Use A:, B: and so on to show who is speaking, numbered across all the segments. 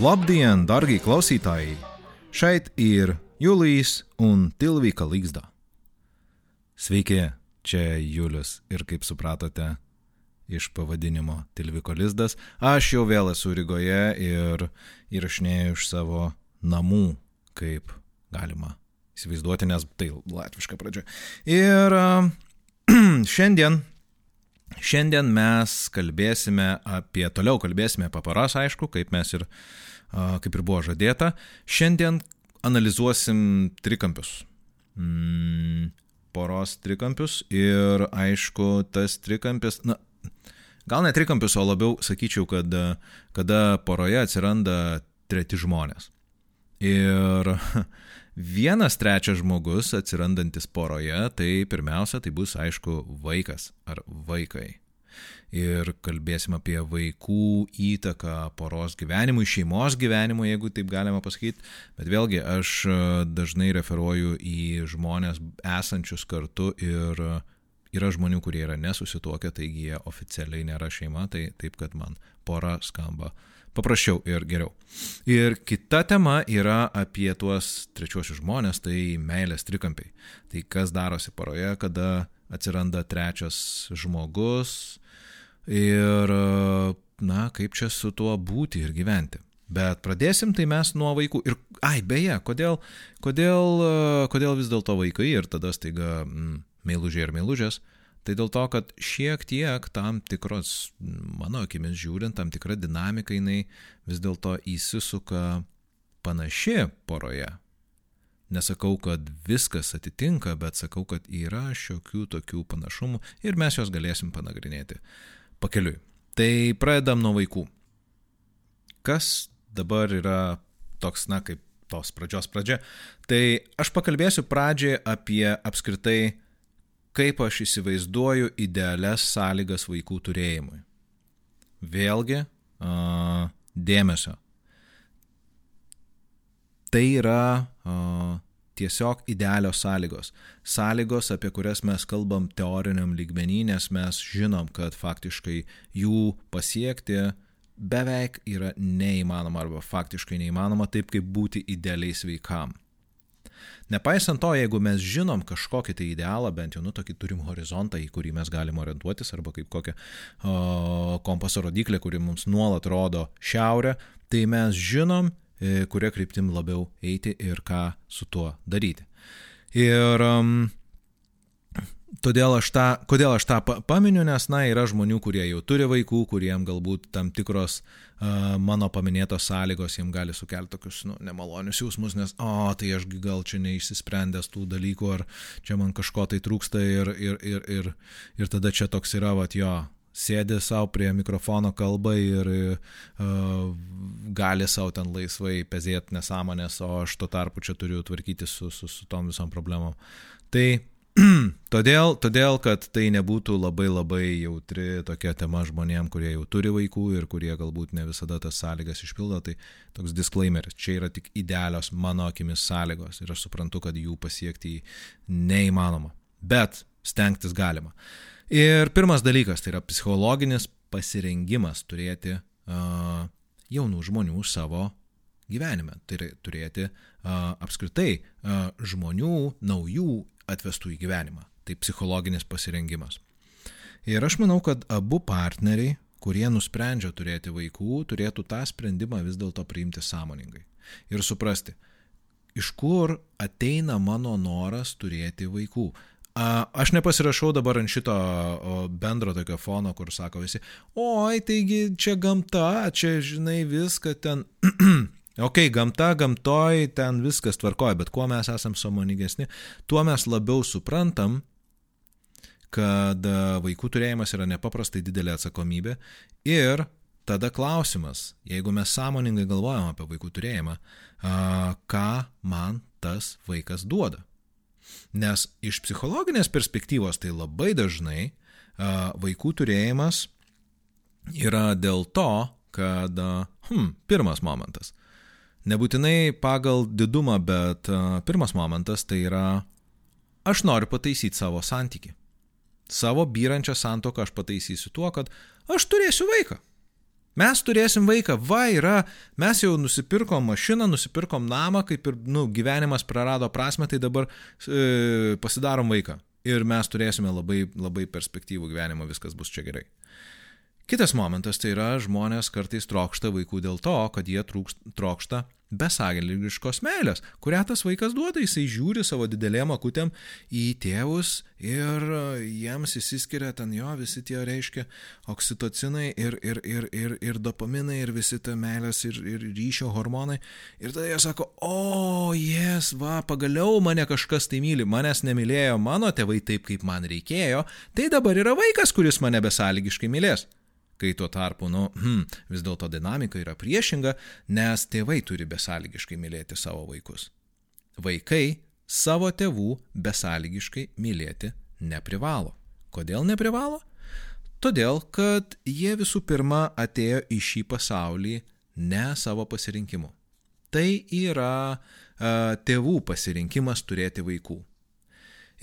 A: Labdien, darbie klausītāji! Šeit ir Julijas un Tilvika Līgsda. Sveiki, čia Julius ir kaip supratote iš pavadinimo Tilviko Lizdas, aš jau vėl esu Rygoje ir įrašinėjau iš savo namų, kaip galima įsivaizduoti, nes tai latviška pradžia. Ir šiandien Šiandien mes kalbėsime apie, toliau kalbėsime apie paras, aišku, kaip mes ir, kaip ir buvo žadėta. Šiandien analizuosim trikampius. Mm, poros trikampius ir aišku, tas trikampis, na, gal ne trikampius, o labiau sakyčiau, kad kada poroje atsiranda treti žmonės. Ir vienas trečias žmogus atsirandantis poroje, tai pirmiausia, tai bus aišku vaikas ar vaikai. Ir kalbėsim apie vaikų įtaką poros gyvenimui, šeimos gyvenimui, jeigu taip galima pasakyti. Bet vėlgi, aš e, dažnai referuoju į žmonės esančius kartu ir yra žmonių, kurie yra nesusituokę, taigi jie oficialiai nėra šeima, tai taip, kad man pora skamba paprasčiau ir geriau. Ir kita tema yra apie tuos trečiosius žmonės, tai meilės trikampiai. Tai kas darosi paroje, kada atsiranda trečias žmogus ir, na, kaip čia su tuo būti ir gyventi. Bet pradėsim tai mes nuo vaikų. Ir, ai, beje, kodėl, kodėl, kodėl vis dėlto vaikai ir tada staiga mm, meilužiai ir meilužės. Tai dėl to, kad šiek tiek tam tikros, mano akimis žiūrint, tam tikra dinamika jinai vis dėlto įsisuka panaši poroje. Nesakau, kad viskas atitinka, bet sakau, kad yra šiokių tokių panašumų ir mes juos galėsim panagrinėti pakeliui. Tai pradedam nuo vaikų. Kas dabar yra toks, na, kaip tos pradžios pradžia? Tai aš pakalbėsiu pradžiai apie apskritai kaip aš įsivaizduoju idealias sąlygas vaikų turėjimui. Vėlgi, dėmesio. Tai yra tiesiog idealios sąlygos. Sąlygos, apie kurias mes kalbam teoriniam lygmenį, nes mes žinom, kad faktiškai jų pasiekti beveik yra neįmanoma arba faktiškai neįmanoma taip, kaip būti idealiai sveikam. Nepaisant to, jeigu mes žinom kažkokį tai idealą, bent jau, nu, tokį turim horizontą, į kurį mes galim orientuotis, arba kaip kokią o, kompaso rodiklę, kuri mums nuolat rodo šiaurę, tai mes žinom, kuria kryptim labiau eiti ir ką su tuo daryti. Ir um, Todėl aš tą, kodėl aš tą paminiu, nes, na, yra žmonių, kurie jau turi vaikų, kuriem galbūt tam tikros uh, mano paminėtos sąlygos jiems gali sukelti tokius, nu, nemalonius jausmus, nes, o, tai aš gal čia neišsisprendęs tų dalykų, ar čia man kažko tai trūksta ir, ir, ir, ir, ir tada čia toks yra, va, jo, sėdi savo prie mikrofono kalba ir uh, gali savo ten laisvai pezėti nesąmonės, o aš tuo tarpu čia turiu tvarkyti su, su, su tom visom problemom. Tai todėl, todėl, kad tai nebūtų labai labai jautri tokia tema žmonėm, kurie jau turi vaikų ir kurie galbūt ne visada tas sąlygas išpildo, tai toks disclaimeris, čia yra tik idealios mano akimis sąlygos ir aš suprantu, kad jų pasiekti neįmanoma, bet stengtis galima. Ir pirmas dalykas tai yra psichologinis pasirengimas turėti uh, jaunų žmonių savo gyvenime, tai yra turėti uh, apskritai uh, žmonių, naujų atvestų į gyvenimą. Tai psichologinis pasirengimas. Ir aš manau, kad abu partneriai, kurie nusprendžia turėti vaikų, turėtų tą sprendimą vis dėlto priimti sąmoningai. Ir suprasti, iš kur ateina mano noras turėti vaikų. Aš nepasirašau dabar ant šito bendro tokio fono, kur sako visi, oi, taigi čia gamta, čia žinai viską ten Ok, gamta, gamtoj, ten viskas tvarkoja, bet kuo mes esam samoningesni, tuo mes labiau suprantam, kad e, vaikų turėjimas yra nepaprastai didelė atsakomybė ir tada klausimas, jeigu mes sąmoningai galvojam apie vaikų turėjimą, ką man tas vaikas duoda. Nes iš psichologinės perspektyvos tai labai dažnai vaikų turėjimas yra dėl to, kad, hm, pirmas momentas, Nebūtinai pagal didumą, bet pirmas momentas tai yra, aš noriu pataisyti savo santyki. Savo byrančią santoką aš pataisysiu tuo, kad aš turėsiu vaiką. Mes turėsim vaiką, va yra, mes jau nusipirkom mašiną, nusipirkom namą, kaip ir nu, gyvenimas prarado prasme, tai dabar e, pasidarom vaiką. Ir mes turėsime labai, labai perspektyvų gyvenimą, viskas bus čia gerai. Kitas momentas tai yra, žmonės kartais trokšta vaikų dėl to, kad jie trūkst, trokšta besąlygiškos meilės, kurią tas vaikas duoda, jisai žiūri savo didelėm akutėm į tėvus ir jiems įsiskiria ten jo visi tie reiškia oksitocinai ir, ir, ir, ir, ir dopaminai ir visi ta meilės ir, ir ryšio hormonai. Ir tada jie sako, o, jes, va, pagaliau mane kažkas tai myli, manęs nemylėjo mano tėvai taip, kaip man reikėjo, tai dabar yra vaikas, kuris mane besąlygiškai mylės kai tuo tarpu, nu, hmm, vis dėlto dinamika yra priešinga, nes tėvai turi besąlygiškai mylėti savo vaikus. Vaikai savo tėvų besąlygiškai mylėti neprivalo. Kodėl neprivalo? Todėl, kad jie visų pirma atėjo į šį pasaulį ne savo pasirinkimu. Tai yra uh, tėvų pasirinkimas turėti vaikų.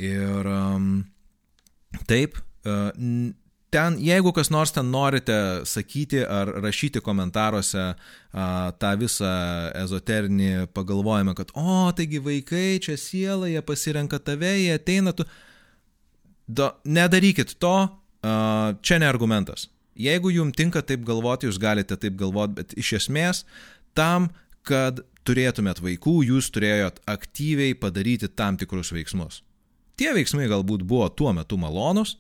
A: Ir um, taip, uh, ten, jeigu kas nors ten norite sakyti ar rašyti komentaruose a, tą visą ezoterinį pagalvojimą, kad, o, taigi vaikai, čia siela, jie pasirenka tave, jie ateina, tu... Do, nedarykit to, a, čia ne argumentas. Jeigu jums tinka taip galvoti, jūs galite taip galvoti, bet iš esmės tam, kad turėtumėt vaikų, jūs turėjot aktyviai padaryti tam tikrus veiksmus. Tie veiksmai galbūt buvo tuo metu malonus,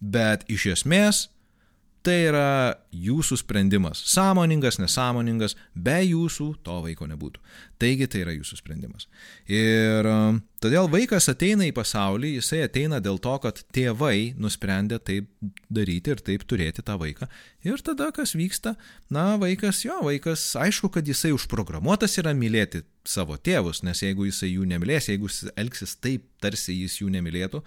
A: bet iš esmės tai yra jūsų sprendimas. Sąmoningas, nesąmoningas, be jūsų to vaiko nebūtų. Taigi tai yra jūsų sprendimas. Ir todėl vaikas ateina į pasaulį, jisai ateina dėl to, kad tėvai nusprendė taip daryti ir taip turėti tą vaiką. Ir tada kas vyksta, na, vaikas, jo, vaikas, aišku, kad jisai užprogramuotas yra mylėti savo tėvus, nes jeigu jisai jų nemylės, jeigu jis elgsis taip, tarsi jis jų nemylėtų,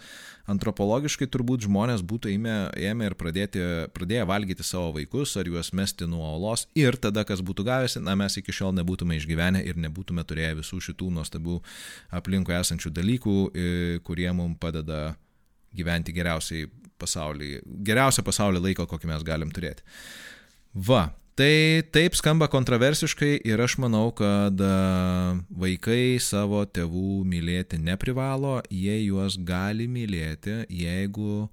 A: antropologiškai turbūt žmonės būtų ėmę, ėmę ir pradėti, pradėję valgyti savo vaikus ar juos mesti nuo olos ir tada kas būtų gavęs, na mes iki šiol nebūtume išgyvenę ir nebūtume turėję visų šitų nuostabių aplinkui esančių dalykų, kurie mums padeda gyventi geriausiai pasaulyje, geriausią pasaulio laiką, kokį mes galim turėti. Va, Tai taip skamba kontroversiškai ir aš manau, kad e, vaikai savo tėvų mylėti neprivalo, jie juos gali mylėti, jeigu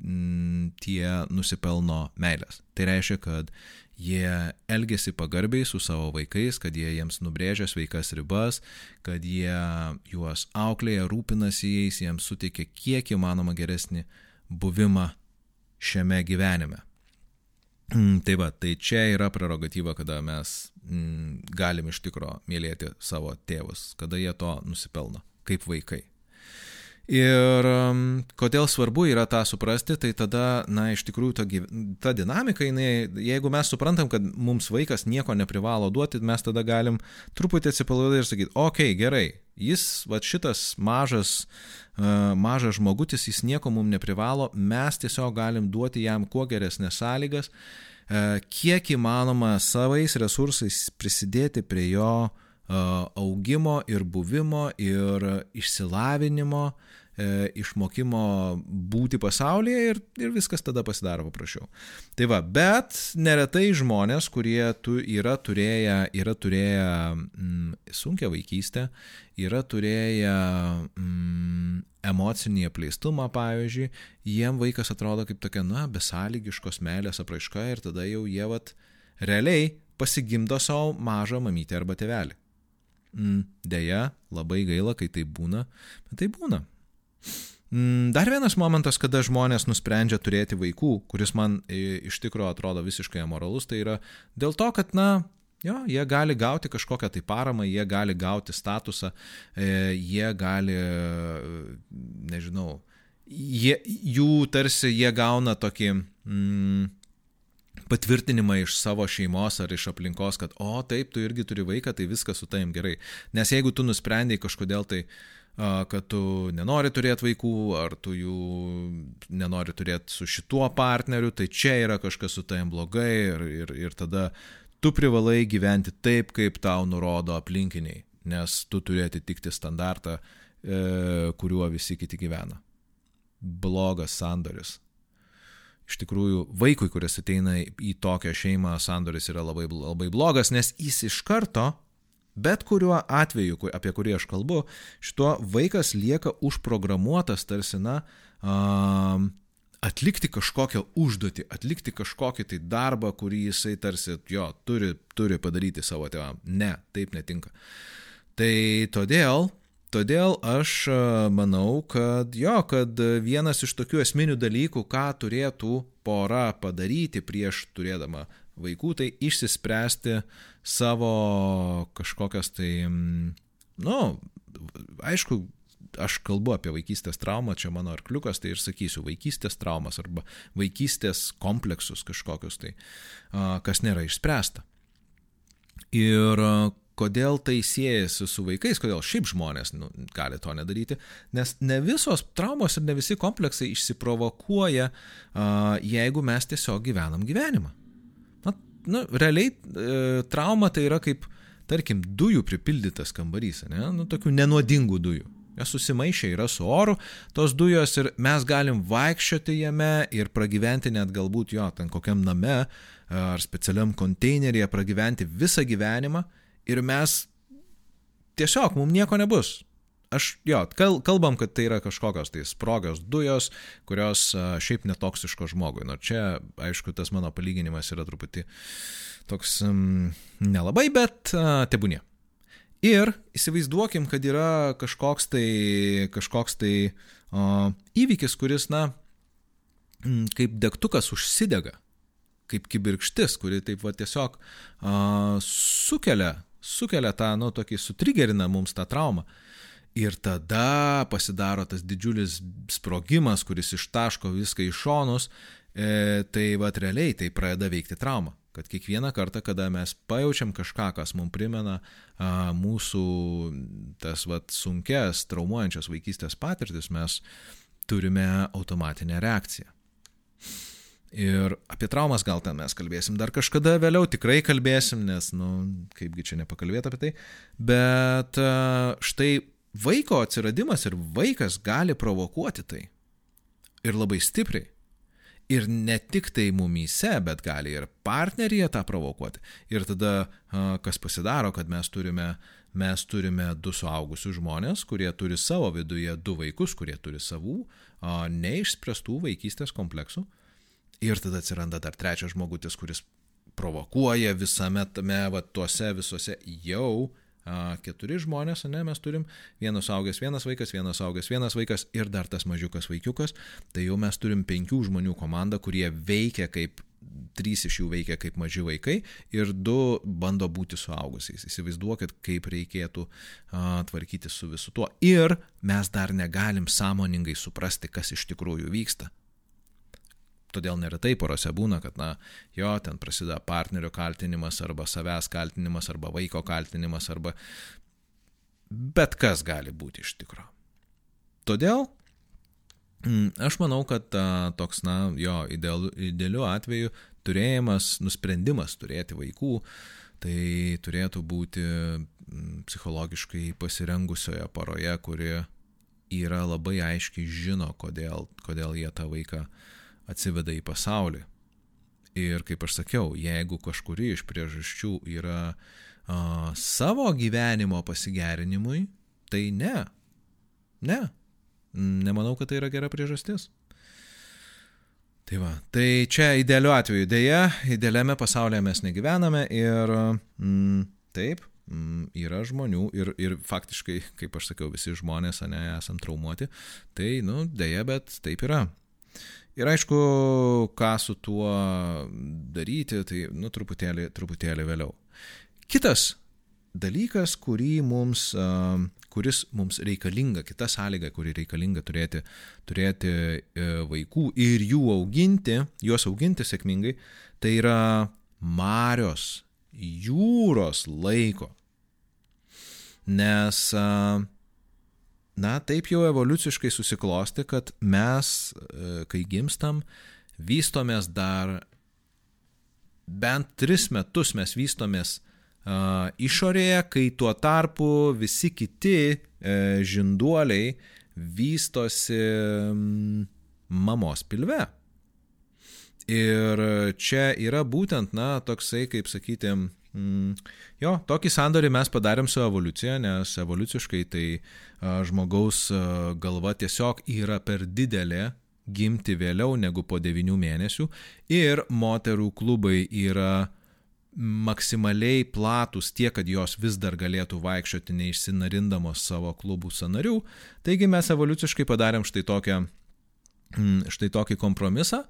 A: mm, tie nusipelno meilės. Tai reiškia, kad jie elgesi pagarbiai su savo vaikais, kad jie jiems nubrėžia sveikas ribas, kad jie juos auklėja, rūpinasi jais, jiems suteikia kiek įmanoma geresnį buvimą šiame gyvenime. Mm, tai va, tai čia yra prerogatyva, kada mes mm, galim iš tikro mylėti savo tėvus, kada jie to nusipelno, kaip vaikai. Ir kodėl svarbu yra tą suprasti, tai tada, na, iš tikrųjų ta, ta dinamika, jinai, jeigu mes suprantam, kad mums vaikas nieko neprivalo duoti, mes tada galim truputį atsipalaiduoti ir sakyti, okei, okay, gerai, jis, va šitas mažas, uh, mažas žmogutis, jis nieko mums neprivalo, mes tiesiog galim duoti jam kuo geresnės sąlygas, uh, kiek įmanoma savais resursais prisidėti prie jo uh, augimo ir buvimo ir išsilavinimo, e, išmokimo būti pasaulyje ir, ir viskas tada pasidaro paprasčiau. Tai va, bet neretai žmonės, kurie tu, yra turėję, yra turėję mm, sunkę vaikystę, yra turėję mm, emocinį apleistumą, pavyzdžiui, jiem vaikas atrodo kaip tokia, na, besąlygiškos meilės apraiška ir tada jau jie vat realiai pasigimdo savo mažą mamytę arba tėvelį. Mm, deja, labai gaila, kai tai būna, bet tai būna. Mm, dar vienas momentas, kada žmonės nusprendžia turėti vaikų, kuris man iš tikrųjų atrodo visiškai amoralus, tai yra dėl to, kad, na, jo, jie gali gauti kažkokią tai paramą, jie gali gauti statusą, e, jie gali, nežinau, jie, jų tarsi jie gauna tokį mm, patvirtinimą iš savo šeimos ar iš aplinkos, kad, o taip, tu irgi turi vaiką, tai viskas su taim gerai. Nes jeigu tu nusprendėjai kažkodėl tai kad tu nenori turėti vaikų, ar tu jų nenori turėti su šituo partneriu, tai čia yra kažkas su tavim blogai ir, ir, ir tada tu privalai gyventi taip, kaip tau nurodo aplinkiniai, nes tu turi atitikti standartą, e, kuriuo visi kiti gyvena. Blogas sandoris. Iš tikrųjų vaikui, kuris ateina į tokią šeimą, sandoris yra labai, labai blogas, nes jis iš karto, bet kuriuo atveju, apie kurį aš kalbu, šituo vaikas lieka užprogramuotas tarsi, na, um, atlikti kažkokią užduotį, atlikti kažkokį tai darbą, kurį jisai tarsi jo turi, turi padaryti savo tėvam. Ne, taip netinka. Tai todėl Todėl aš e, manau, kad jo, kad vienas iš tokių esminių dalykų, ką turėtų pora padaryti prieš turėdama vaikų, tai išsispręsti savo kažkokias tai, nu, aišku, aš kalbu apie vaikystės traumą, čia mano arkliukas, tai ir sakysiu, vaikystės traumas arba vaikystės kompleksus kažkokius tai, kas nėra išspręsta. Ir kodėl tai siejasi su vaikais, kodėl šiaip žmonės nu, gali to nedaryti, nes ne visos traumos ir ne visi kompleksai išsiprovokuoja, jeigu mes tiesiog gyvenam gyvenimą. Na, nu, realiai e, trauma tai yra kaip, tarkim, dujų pripildytas kambarys, ne? nu, tokių nenuodingų dujų. Jos susimaišė yra su oru, tos dujos ir mes galim vaikščioti jame ir pragyventi net galbūt jo, ten kokiam name ar specialiam konteineryje, pragyventi visą gyvenimą ir mes tiesiog, mums nieko nebus. Aš, jo, kalbam, kad tai yra kažkokios tai sprogios dujos, kurios šiaip netoksiško žmogui. Nors čia, aišku, tas mano palyginimas yra truputį toks um, nelabai, bet uh, tebūnė. Ir įsivaizduokim, kad yra kažkoks tai, kažkoks tai uh, įvykis, kuris, na, kaip degtukas užsidega, kaip kibirkštis, kuri taip va tiesiog uh, sukelia sukelia tą, nu, tokį sutrigerina mums tą traumą. Ir tada pasidaro tas didžiulis sprogimas, kuris ištaško viską į šonus, e, tai va realiai tai pradeda veikti traumą. Kad kiekvieną kartą, kada mes pajaučiam kažką, kas mums primena a, mūsų tas va sunkes, traumuojančias vaikystės patirtis, mes turime automatinę reakciją. Ir apie traumas gal ten mes kalbėsim dar kažkada vėliau, tikrai kalbėsim, nes, nu, kaipgi čia nepakalbėti apie tai. Bet e, štai vaiko atsiradimas ir vaikas gali provokuoti tai. Ir labai stipriai. Ir ne tik tai mumyse, bet gali ir partneryje tą provokuoti. Ir tada kas pasidaro, kad mes turime, mes turime du suaugusius žmonės, kurie turi savo viduje du vaikus, kurie turi savų neišspręstų vaikystės kompleksų Ir tada atsiranda dar trečias žmogutis, kuris provokuoja visame tame, va, tuose visuose jau a, keturi žmonės, ne, mes turim vienas augęs vienas vaikas, vienas augęs vienas vaikas ir dar tas mažiukas vaikiukas, tai jau mes turim penkių žmonių komandą, kurie veikia kaip, trys iš jų veikia kaip maži vaikai ir du bando būti suaugusiais. Įsivaizduokit, kaip reikėtų a, tvarkyti su visu tuo. Ir mes dar negalim sąmoningai suprasti, kas iš tikrųjų vyksta. Todėl neretai porose būna, kad, na, jo, ten prasideda partnerio kaltinimas arba savęs kaltinimas arba vaiko kaltinimas arba bet kas gali būti iš tikro. Todėl mm, aš manau, kad a, toks, na, jo, idealiu, idealiu atveju turėjimas, nusprendimas turėti vaikų, tai turėtų būti mm, psichologiškai pasirengusioje paroje, kuri yra labai aiškiai žino, kodėl, kodėl jie tą vaiką uh, atsiveda į pasaulį. Ir kaip aš sakiau, jeigu kažkuri iš priežasčių yra a, savo gyvenimo pasigerinimui, tai ne. Ne. Nemanau, kad tai yra gera priežastis. Tai va, tai čia idealiu atveju dėja, idealiame pasaulyje mes negyvename ir mm, taip, mm, yra žmonių ir, ir faktiškai, kaip aš sakiau, visi žmonės, ne, esam traumuoti, tai, nu, dėja, bet taip yra. Ir aišku, ką su tuo daryti, tai, nu, truputėlį, truputėlį vėliau. Kitas dalykas, mums, kuris mums reikalinga, kita sąlyga, kuri reikalinga turėti, turėti e, vaikų ir jų auginti, juos auginti sėkmingai, tai yra marios, jūros laiko. Nes uh, na, taip jau evoliuciškai susiklosti, kad mes, e, kai gimstam, vystomės dar bent tris metus mes vystomės uh, išorėje, kai tuo tarpu visi kiti uh, žinduoliai vystosi um, mamos pilve. Ir čia yra būtent, na, toksai, kaip sakyti, jo, tokį sandorį mes padarėm su evoliucija, nes evoliuciškai tai žmogaus galva tiesiog yra per didelė gimti vėliau negu po 9 mėnesių ir moterų klubai yra maksimaliai platus tiek, kad jos vis dar galėtų vaikščioti neišsinarindamos savo klubų sanarių. Taigi mes evoliuciškai padarėm štai tokią Mm, štai tokį kompromisą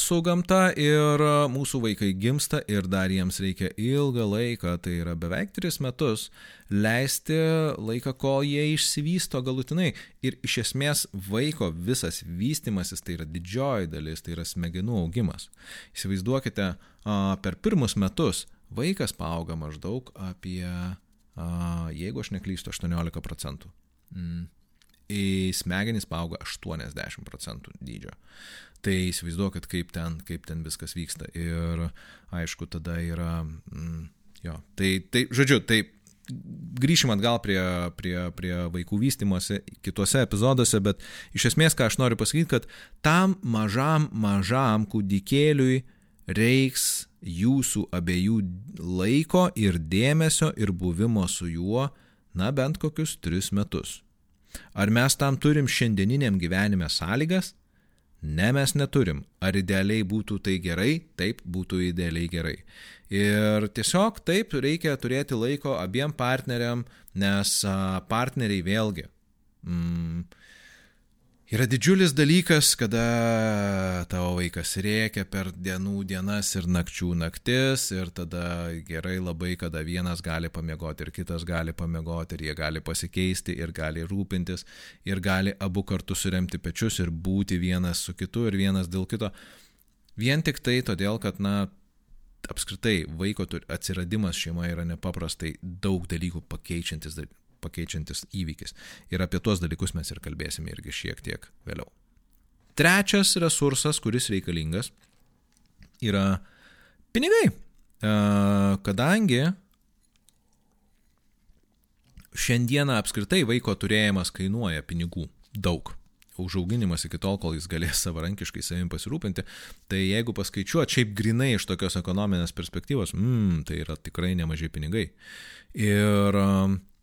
A: su gamta ir mūsų vaikai gimsta ir dar jiems reikia ilgą laiką, tai yra beveik 3 metus, leisti laiką, kol jie išsivysto galutinai. Ir iš esmės vaiko visas vystimasis tai yra didžioji dalis, tai yra smegenų augimas. Įsivaizduokite, per pirmus metus vaikas paauga maždaug apie, jeigu aš neklystu, 18 procentų. Mm smegenys paauga 80 procentų dydžio. Tai įsivaizduokit, kaip ten, kaip ten viskas vyksta. Ir aišku, tada yra, mm, jo, tai, tai, žodžiu, tai grįšim atgal prie, prie, prie vaikų vystimosi kituose epizoduose, bet iš esmės, ką aš noriu pasakyti, kad tam mažam, mažam kūdikėliui reiks jūsų abiejų laiko ir dėmesio ir buvimo su juo, na bent kokius tris metus. Ar mes tam turim šiandieniniam gyvenime sąlygas? Ne, mes neturim. Ar idealiai būtų tai gerai? Taip, būtų idealiai gerai. Ir tiesiog taip reikia turėti laiko abiem partneriam, nes partneriai vėlgi. Mm, Yra didžiulis dalykas, kada tavo vaikas rėkia per dienų dienas ir nakčių naktis ir tada gerai labai, kada vienas gali pamiegoti ir kitas gali pamiegoti ir jie gali pasikeisti ir gali rūpintis ir gali abu kartu suremti pečius ir būti vienas su kitu ir vienas dėl kito. Vien tik tai todėl, kad, na, apskritai vaiko atsiradimas šeimoje yra nepaprastai daug dalykų pakeičiantis pakeičiantis įvykis. Ir apie tuos dalykus mes ir kalbėsime irgi šiek tiek vėliau. Trečias resursas, kuris reikalingas, yra pinigai. Kadangi šiandieną apskritai vaiko turėjimas kainuoja pinigų daug užauginimas iki tol, kol jis galės savarankiškai savim pasirūpinti, tai jeigu paskaičiuot šiaip grinai iš tokios ekonominės perspektyvos, mm, tai yra tikrai nemažai pinigai. Ir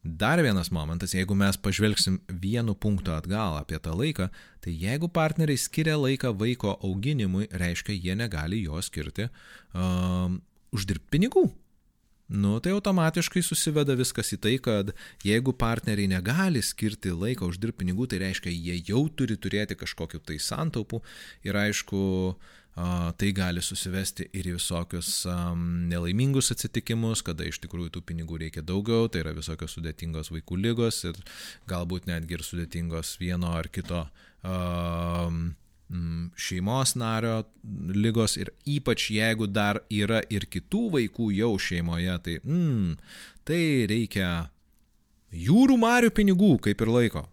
A: Dar vienas momentas, jeigu mes pažvelgsim vienu punktu atgal apie tą laiką, tai jeigu partneriai skiria laiką vaiko auginimui, reiškia, jie negali jo skirti um, uždirbti pinigų. Nu, tai automatiškai susiveda viskas į tai, kad jeigu partneriai negali skirti laiko uždirbti pinigų, tai reiškia, jie jau turi turėti kažkokiu tai santaupų ir aišku, uh, Tai gali susivesti ir į visokius nelaimingus atsitikimus, kada iš tikrųjų tų pinigų reikia daugiau, tai yra visokios sudėtingos vaikų lygos ir galbūt netgi ir sudėtingos vieno ar kito šeimos nario lygos ir ypač jeigu dar yra ir kitų vaikų jau šeimoje, tai, mm, tai reikia jūrų marių pinigų kaip ir laiko.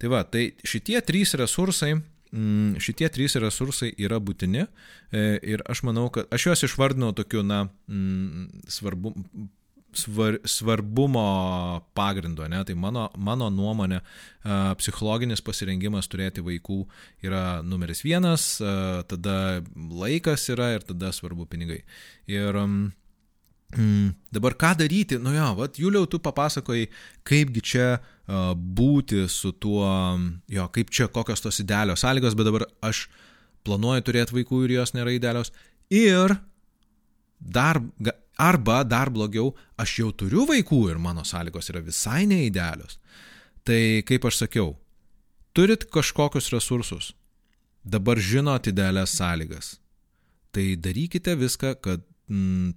A: Tai va, tai šitie trys resursai šitie trys resursai yra būtini e, ir aš manau, kad aš juos išvardinau tokiu, na, mm, svarbu, svar, svarbumo pagrindo, ne? tai mano, mano nuomonė, psichologinis pasirengimas turėti vaikų yra numeris vienas, tada laikas yra ir tada svarbu pinigai. Ir mm, dabar ką daryti, nu jo, vat Juliau, tu papasakojai, kaipgi čia uh, būti su tuo, jo, kaip čia kokios tos idealios sąlygos, bet dabar aš planuoju turėti vaikų ir jos nėra idealios. Ir dar, arba dar blogiau, aš jau turiu vaikų ir mano sąlygos yra visai neidealios. Tai kaip aš sakiau, turit kažkokius resursus, dabar žinot idealias sąlygas. Tai darykite viską, kad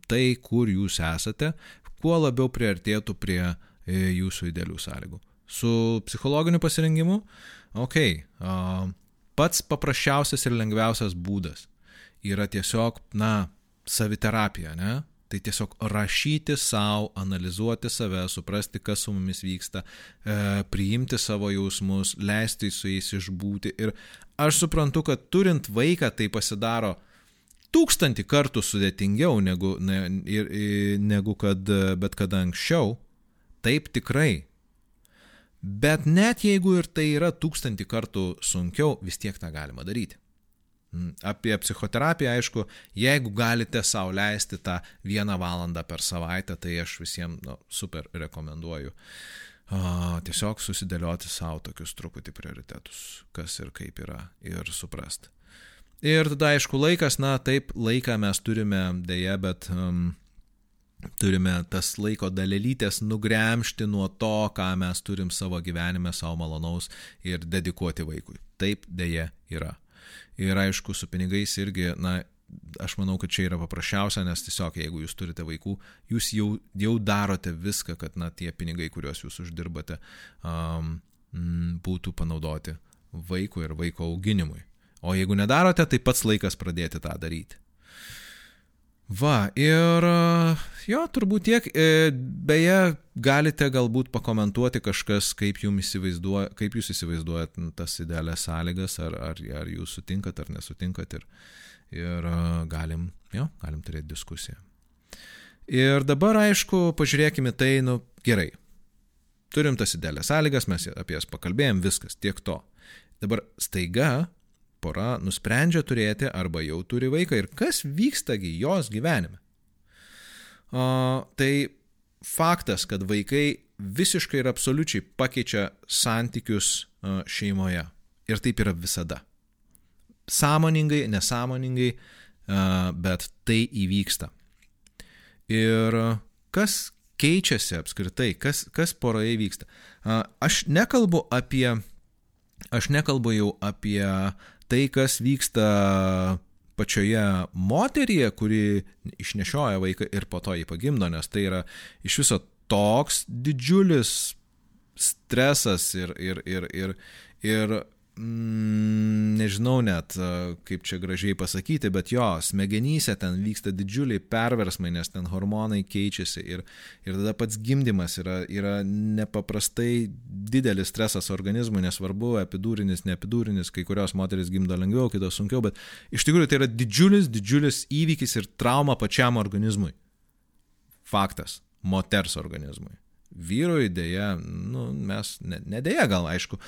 A: tai, kur jūs esate, kuo labiau priartėtų prie e, jūsų idealių sąlygų su psichologiniu pasirengimu, ok, pats paprasčiausias ir lengviausias būdas yra tiesiog, na, saviterapija, ne? Tai tiesiog rašyti savo, analizuoti save, suprasti, kas su mumis vyksta, e, priimti savo jausmus, leisti su jais išbūti. Ir aš suprantu, kad turint vaiką tai pasidaro tūkstantį kartų sudėtingiau negu, ne, negu kad bet kada anksčiau. Taip tikrai, Bet net jeigu ir tai yra tūkstantį kartų sunkiau, vis tiek tą galima daryti. Mm, apie psichoterapiją, aišku, jeigu galite sau leisti tą vieną valandą per savaitę, tai aš visiems nu, super rekomenduoju. Uh, tiesiog susidėlioti savo tokius truputį prioritetus, kas ir kaip yra, ir suprasti. Ir tada, aišku, laikas, na taip, laiką mes turime dėje, bet um, turime tas laiko dalelytės nugremšti nuo to, ką mes turim savo gyvenime savo malonaus ir dedikuoti vaikui. Taip dėje yra. Ir aišku, su pinigais irgi, na, aš manau, kad čia yra paprasčiausia, nes tiesiog jeigu jūs turite vaikų, jūs jau, jau darote viską, kad, na, tie pinigai, kuriuos jūs uždirbate, um, būtų panaudoti vaikui ir vaiko auginimui. O jeigu nedarote, tai pats laikas pradėti tą daryti. Va, ir jo, turbūt tiek. E, beje, galite galbūt pakomentuoti kažkas, kaip, įsivaizduoja, kaip jūs įsivaizduojat tas idealias sąlygas, ar, ar, ar jūs sutinkat ar nesutinkat ir, ir galim, jo, galim turėti diskusiją. Ir dabar, aišku, pažiūrėkime tai, nu, gerai. Turim tas idealias sąlygas, mes apie jas pakalbėjom, viskas, tiek to. Dabar staiga pora nusprendžia turėti arba jau turi vaiką ir kas vykstagi jos gyvenime. O, tai faktas, kad vaikai visiškai ir absoliučiai pakeičia santykius šeimoje. Ir taip yra visada. Sąmoningai, nesąmoningai, bet tai įvyksta. Ir kas keičiasi apskritai, kas, kas poroje vyksta. Aš nekalbu apie, aš nekalbu jau apie tai, kas vyksta pačioje moteryje, kuri išnešioja vaiką ir po to jį pagimdo, nes tai yra iš viso toks didžiulis stresas ir, ir, ir, ir, ir mm, nežinau net, kaip čia gražiai pasakyti, bet jo, smegenyse ten vyksta didžiuliai perversmai, nes ten hormonai keičiasi ir, ir tada pats gimdymas yra, yra nepaprastai didelis stresas organizmui, nesvarbu, epidūrinis, neepidūrinis, kai kurios moteris gimdo lengviau, kitos sunkiau, bet iš tikrųjų tai yra didžiulis, didžiulis įvykis ir trauma pačiam organizmui. Faktas. Moters organizmui. Vyrui dėja, nu, mes, ne, ne dėja gal, aišku,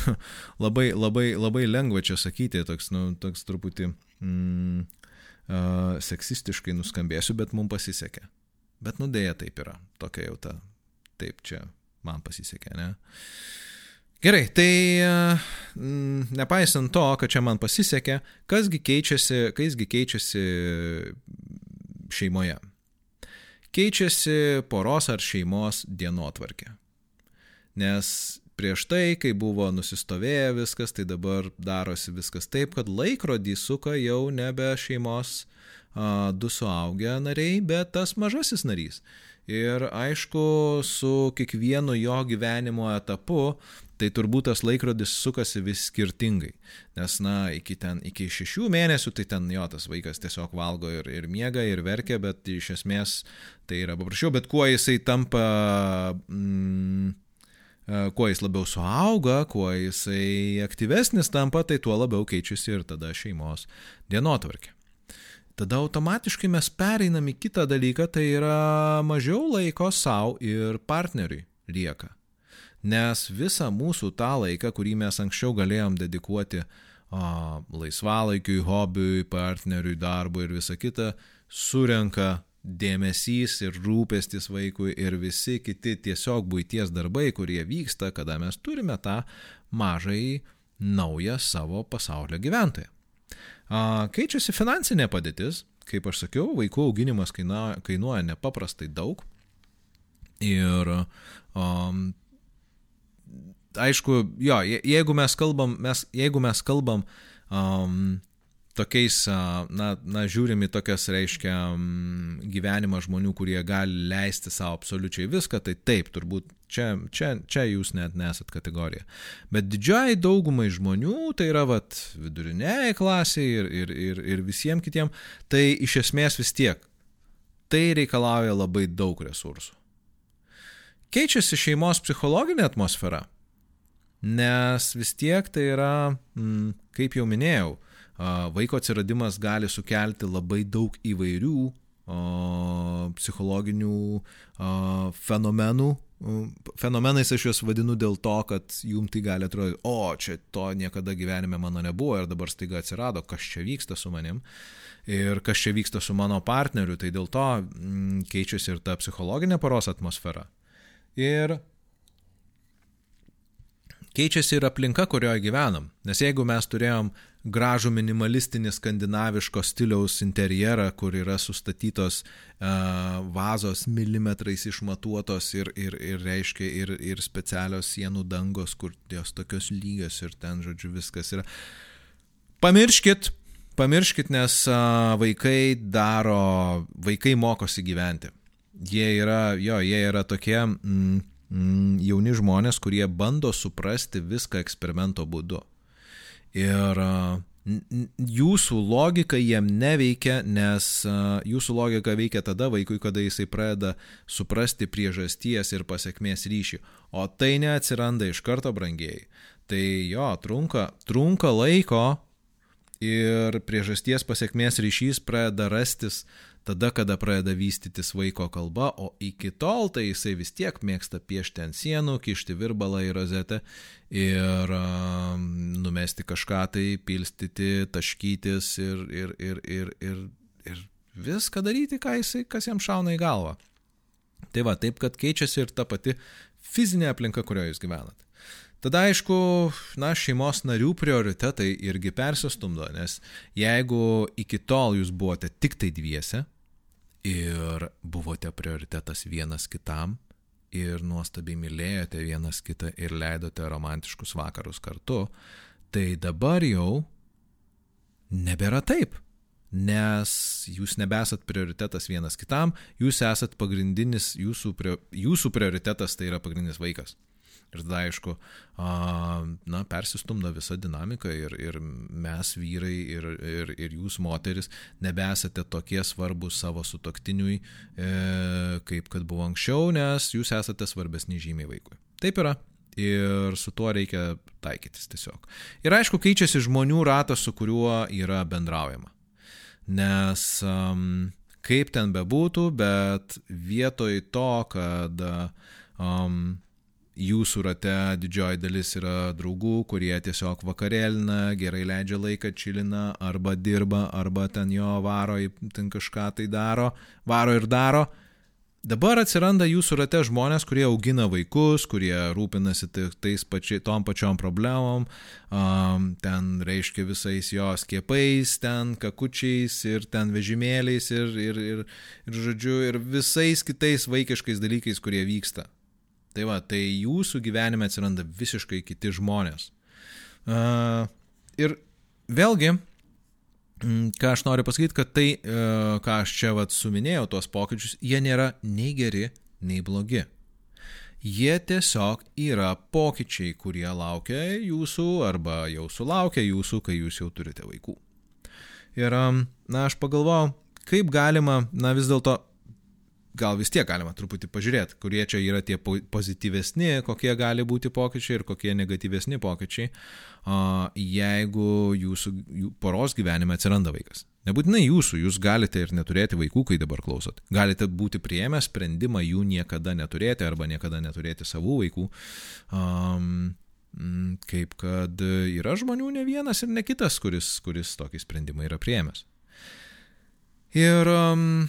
A: labai, labai, labai lengva čia sakyti, toks, nu, toks truputį mm, uh, seksistiškai nuskambėsiu, bet mums pasisekė. Bet nu dėja taip yra, tokia jau ta, taip čia man pasisekė, ne? Gerai, tai mm, nepaisant to, kad čia man pasisekė, kasgi keičiasi, kasgi keičiasi šeimoje keičiasi poros ar šeimos dienotvarkė. Nes prieš tai, kai buvo nusistovėję viskas, tai dabar darosi viskas taip, kad laikrodį suka jau nebe šeimos a, du suaugę nariai, bet tas mažasis narys. Ir aišku, su kiekvienu jo gyvenimo etapu tai turbūt tas laikrodis sukasi vis skirtingai. Nes, na, iki ten, iki šešių mėnesių, tai ten jo, tas vaikas tiesiog valgo ir, ir miega, ir verkia, bet iš esmės tai yra paprasčiau, bet kuo jisai tampa, mm, e, kuo jis labiau suauga, kuo jisai aktyvesnis tampa, tai tuo labiau keičiasi ir tada šeimos dienotvarkė. Tada automatiškai mes pereinam į kitą dalyką, tai yra mažiau laiko savo ir partneriui lieka nes visą mūsų tą laiką, kurį mes anksčiau galėjom dedikuoti a, laisvalaikiui, hobiui, partneriui, darbui ir visa kita, surenka dėmesys ir rūpestis vaikui ir visi kiti tiesiog būties darbai, kurie vyksta, kada mes turime tą mažai naują savo pasaulio gyventoją. Keičiasi finansinė padėtis, kaip aš sakiau, vaikų auginimas kainuoja, kainuoja nepaprastai daug ir um, aišku, jo, jeigu mes kalbam, mes, jeigu mes kalbam um, tokiais, na, na, žiūrim į tokias, reiškia, gyvenimą žmonių, kurie gali leisti savo absoliučiai viską, tai taip, turbūt čia, čia, čia jūs net nesat kategorija. Bet didžiai daugumai žmonių, tai yra vat viduriniai klasiai ir, ir, ir, ir visiems kitiems, tai iš esmės vis tiek, tai reikalauja labai daug resursų. Keičiasi šeimos psichologinė atmosfera nes vis tiek tai yra, mm, kaip jau minėjau, vaiko atsiradimas gali sukelti labai daug įvairių psichologinių fenomenų fenomenais aš juos vadinu dėl to, kad jum tai gali atrodyti, o čia to niekada gyvenime mano nebuvo ir dabar staiga atsirado, kas čia vyksta su manim ir kas čia vyksta su mano partneriu, tai dėl to mm, keičiasi ir ta psichologinė paros atmosfera. Ir keičiasi ir aplinka, kurioje gyvenam. Nes jeigu mes turėjom gražų minimalistinį skandinaviško stiliaus interjerą, kur yra sustatytos uh, vazos milimetrais išmatuotos ir, ir, ir reiškia ir, ir specialios sienų dangos, kur jos tokios lygios ir ten, žodžiu, viskas yra. Pamirškit, pamirškit, nes uh, vaikai daro, vaikai mokosi gyventi. Jie yra, jo, jie yra tokie... Mm, jauni žmonės, kurie bando suprasti viską eksperimento būdu. Ir jūsų logika jiem neveikia, nes jūsų logika veikia tada vaikui, kada jisai pradeda suprasti priežasties ir pasiekmės ryšį, o tai neatsiranda iš karto brangiai. Tai jo, trunka, trunka laiko ir priežasties pasiekmės ryšys pradeda rastis tada, kada pradeda vystytis vaiko kalba, o iki tol tai jisai vis tiek mėgsta piešti ant sienų, kišti virbalą į rozetę ir uh, numesti kažką tai, pilstyti, taškytis ir, ir, ir, ir, ir, ir viską daryti, jisai, kas jam šauna į galvą. Tai va, taip, kad keičiasi ir ta pati fizinė aplinka, kurioje jūs gyvenate. Tada aišku, na, šeimos narių prioritetai irgi persistumdo, nes jeigu iki tol jūs buvote tik tai dviese, ir buvote prioritetas vienas kitam ir nuostabiai mylėjote vienas kitą ir leidote romantiškus vakarus kartu, tai dabar jau nebėra taip. Nes jūs nebesat prioritetas vienas kitam, jūs esat pagrindinis, jūsų, jūsų prioritetas tai yra pagrindinis vaikas. Ir tada, aišku, na, persistumdo visa dinamika ir, ir mes vyrai ir, ir, ir jūs moteris nebesate tokie svarbus savo sutoktiniui, e, kaip kad buvo anksčiau, nes jūs esate svarbesni žymiai vaikui. Taip yra. Ir su tuo reikia taikytis tiesiog. Ir aišku, keičiasi žmonių ratas, su kuriuo yra bendraujama. Nes um, kaip ten bebūtų, bet vietoj to, kad um, jūsų rate didžioji dalis yra draugų, kurie tiesiog vakarėlina, gerai leidžia laiką, čilina, arba dirba, arba ten jo varo, ten kažką tai daro, varo ir daro. Dabar atsiranda jūsų rate žmonės, kurie augina vaikus, kurie rūpinasi tais pačiai, tom pačiom problemom, um, ten reiškia visais jo skiepais, ten kakučiais ir ten vežimėliais ir, ir, ir, ir, žodžiu, ir visais kitais vaikiškais dalykais, kurie vyksta. Tai va, tai jūsų gyvenime atsiranda visiškai kiti žmonės. Uh, ir vėlgi, ką aš noriu pasakyti, kad tai, uh, ką aš čia vat suminėjau, tuos pokyčius, jie nėra nei geri, nei blogi. Jie tiesiog yra pokyčiai, kurie laukia jūsų arba jau sulaukia jūsų, kai jūs jau turite vaikų. Ir, na, aš pagalvojau, kaip galima, na, vis dėlto gal vis tiek galima truputį pažiūrėti, kurie čia yra tie pozityvesni, kokie gali būti pokyčiai ir kokie negatyvesni pokyčiai, jeigu jūsų poros gyvenime atsiranda vaikas. Nebūtinai jūsų, jūs galite ir neturėti vaikų, kai dabar klausot. Galite būti prieėmę sprendimą jų niekada neturėti arba niekada neturėti savų vaikų. Um, kaip kad yra žmonių ne vienas ir ne kitas, kuris, kuris tokį sprendimą yra prieėmęs. Ir um,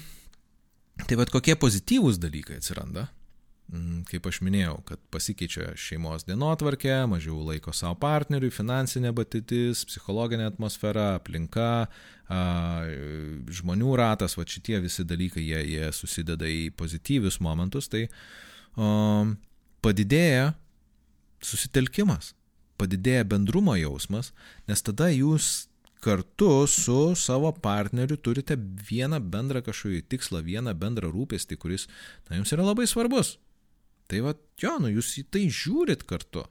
A: Tai vad kokie pozityvūs dalykai atsiranda, mm, kaip aš minėjau, kad pasikeičia šeimos dienotvarkė, mažiau laiko savo partneriui, finansinė batytis, psichologinė atmosfera, aplinka, žmonių ratas, va šitie visi dalykai, jie, jie susideda į pozityvius momentus, tai padidėja susitelkimas, padidėja bendrumo jausmas, nes tada jūs kartu su savo partneriu turite vieną bendrą kažkokį tikslą, vieną bendrą rūpestį, kuris na, jums yra labai svarbus. Tai va, jo, nu jūs į tai žiūrit kartu.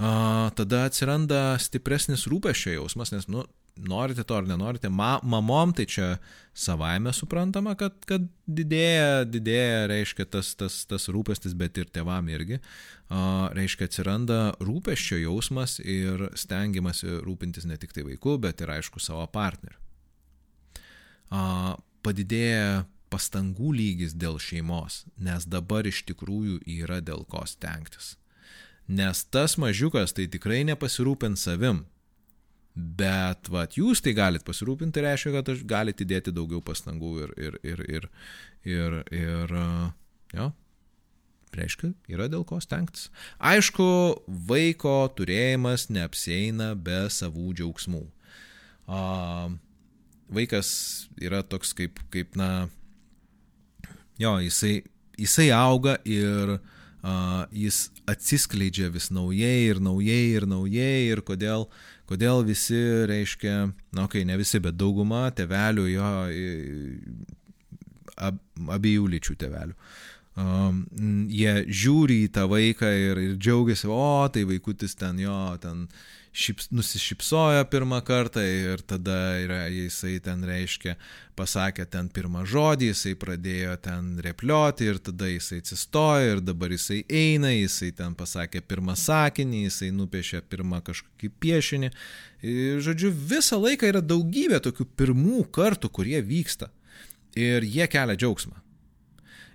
A: A, tada atsiranda stipresnis rūpešio jausmas, nes, nu, norite to ar nenorite, ma, mamom tai čia savaime suprantama, kad, kad didėja, didėja, reiškia, tas, tas, tas rūpestis, bet ir tevam irgi, a, reiškia, atsiranda rūpeščio jausmas ir stengiamasi rūpintis ne tik tai vaiku, bet ir aišku savo partneriu. A, padidėja pastangų lygis dėl šeimos, nes dabar iš tikrųjų yra dėl ko stengtis. Nes tas mažiukas tai tikrai nepasirūpins savim, bet vat, jūs tai galite pasirūpinti, tai reiškia, kad galite įdėti daugiau pastangų ir, ir, ir, ir, ir, ir jo, reiškia, yra dėl ko stengtis. Aišku, vaiko turėjimas neapsieina be savų džiaugsmų. A, vaikas yra toks kaip, kaip na, jo, jisai, jisai auga ir uh, jis atsiskleidžia vis naujai ir naujai ir naujai ir kodėl, kodėl visi, reiškia, na, okay, ne visi, bet dauguma tevelių jo, ab, abiejų lyčių tevelių. Um, jie žiūri į tą vaiką ir, ir džiaugiasi, o tai vaikutis ten jo, ten uh, šips, nusišypsojo pirmą kartą ir tada yra, jisai ten reiškia, pasakė ten pirmą žodį, jisai pradėjo ten replioti ir tada jisai atsistojo ir dabar jisai eina, jisai ten pasakė pirmą sakinį, jisai nupiešė pirmą kažkokį piešinį. Ir, žodžiu, visą laiką yra daugybė tokių pirmų kartų, kurie vyksta. Ir jie kelia džiaugsmą.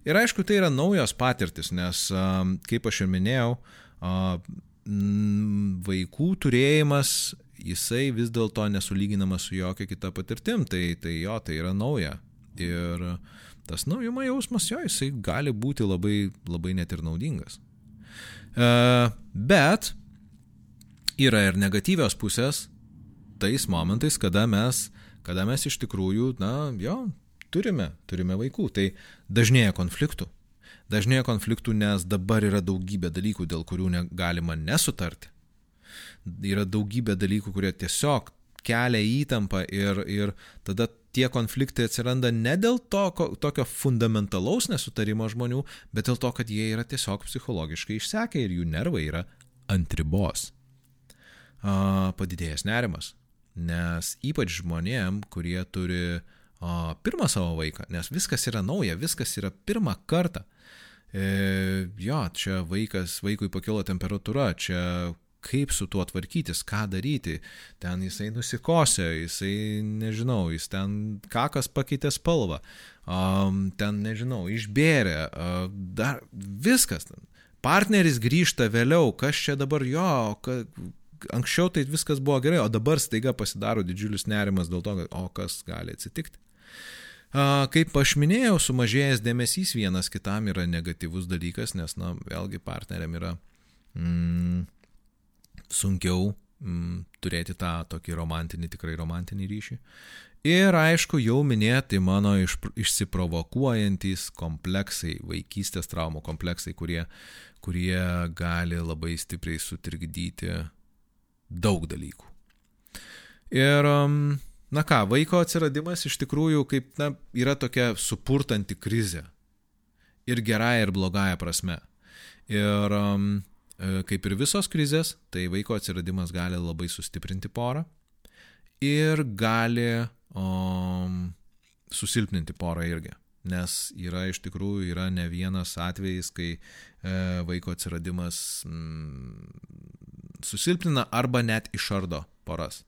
A: Ir aišku, tai yra naujos patirtis, nes, kaip aš ir minėjau, vaikų turėjimas, jisai vis dėlto nesulyginamas su jokia kita patirtim, tai, tai jo, tai yra nauja. Ir tas naujumo jausmas jo, jisai gali būti labai, labai net ir naudingas. E, bet yra ir negatyvios pusės tais momentais, kada mes, kada mes iš tikrųjų, na, jo, turime, turime vaikų. Tai dažnėja konfliktų dažnėja konfliktų, nes dabar yra daugybė dalykų, dėl kurių negalima nesutarti. Yra daugybė dalykų, kurie tiesiog kelia įtampą ir, ir tada tie konfliktai atsiranda ne dėl to ko, tokio fundamentalaus nesutarimo žmonių, bet dėl to, kad jie yra tiesiog psichologiškai išsekę ir jų nervai yra ant ribos. A, padidėjęs nerimas. Nes ypač žmonėm, kurie turi a, pirmą savo vaiką, nes viskas yra nauja, viskas yra pirmą kartą. E, jo, čia vaikas, vaikui pakilo temperatūra, čia kaip su tuo tvarkytis, ką daryti. Ten jisai nusikosė, jisai, nežinau, jis ten kakas pakeitė spalvą, um, ten, nežinau, išbėrė, uh, dar viskas. Partneris grįžta vėliau, kas čia dabar jo, ka, anksčiau tai viskas buvo gerai, o dabar staiga pasidaro didžiulis nerimas dėl to, kad, o kas gali atsitikti. Kaip aš minėjau, sumažėjęs dėmesys vienas kitam yra negatyvus dalykas, nes, na, vėlgi partneriam yra mm, sunkiau mm, turėti tą tokį romantinį, tikrai romantinį ryšį. Ir aišku, jau minėti mano iš, išsiprovokuojantis kompleksai, vaikystės traumų kompleksai, kurie, kurie gali labai stipriai sutrikdyti daug dalykų. Ir um, Na ką, vaiko atsiradimas iš tikrųjų kaip, na, yra tokia supurtanti krizė. Ir gerąją, ir blogąją prasme. Ir um, e, kaip ir visos krizės, tai vaiko atsiradimas gali labai sustiprinti porą ir gali um, susilpninti porą irgi. Nes yra iš tikrųjų yra ne vienas atvejis, kai e, vaiko atsiradimas mm, susilpnina arba net išardo poras.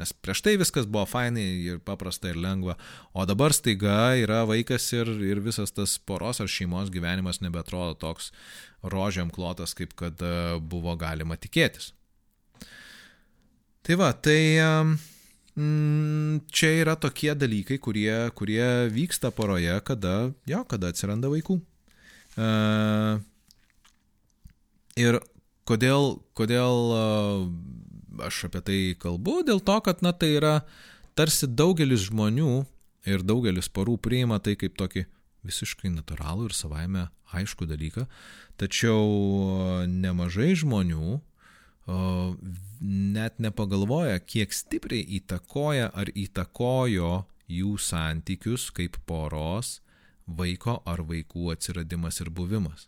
A: Nes prieš tai viskas buvo fainai ir paprasta ir lengva, o dabar staiga yra vaikas ir, ir visas tas poros ar šeimos gyvenimas nebetrodo toks rožiam klotas, kaip kad e, buvo galima tikėtis. Tai va, tai mm, čia yra tokie dalykai, kurie, kurie vyksta poroje, kada, jo, kada atsiranda vaikų. Uh, ir kodėl, kodėl uh, aš apie tai kalbu dėl to, kad, na, tai yra tarsi daugelis žmonių ir daugelis porų priima tai kaip tokį visiškai natūralų ir savaime aišku dalyką, tačiau nemažai žmonių net nepagalvoja, kiek stipriai įtakoja ar įtakojo jų santykius kaip poros vaiko ar vaikų atsiradimas ir buvimas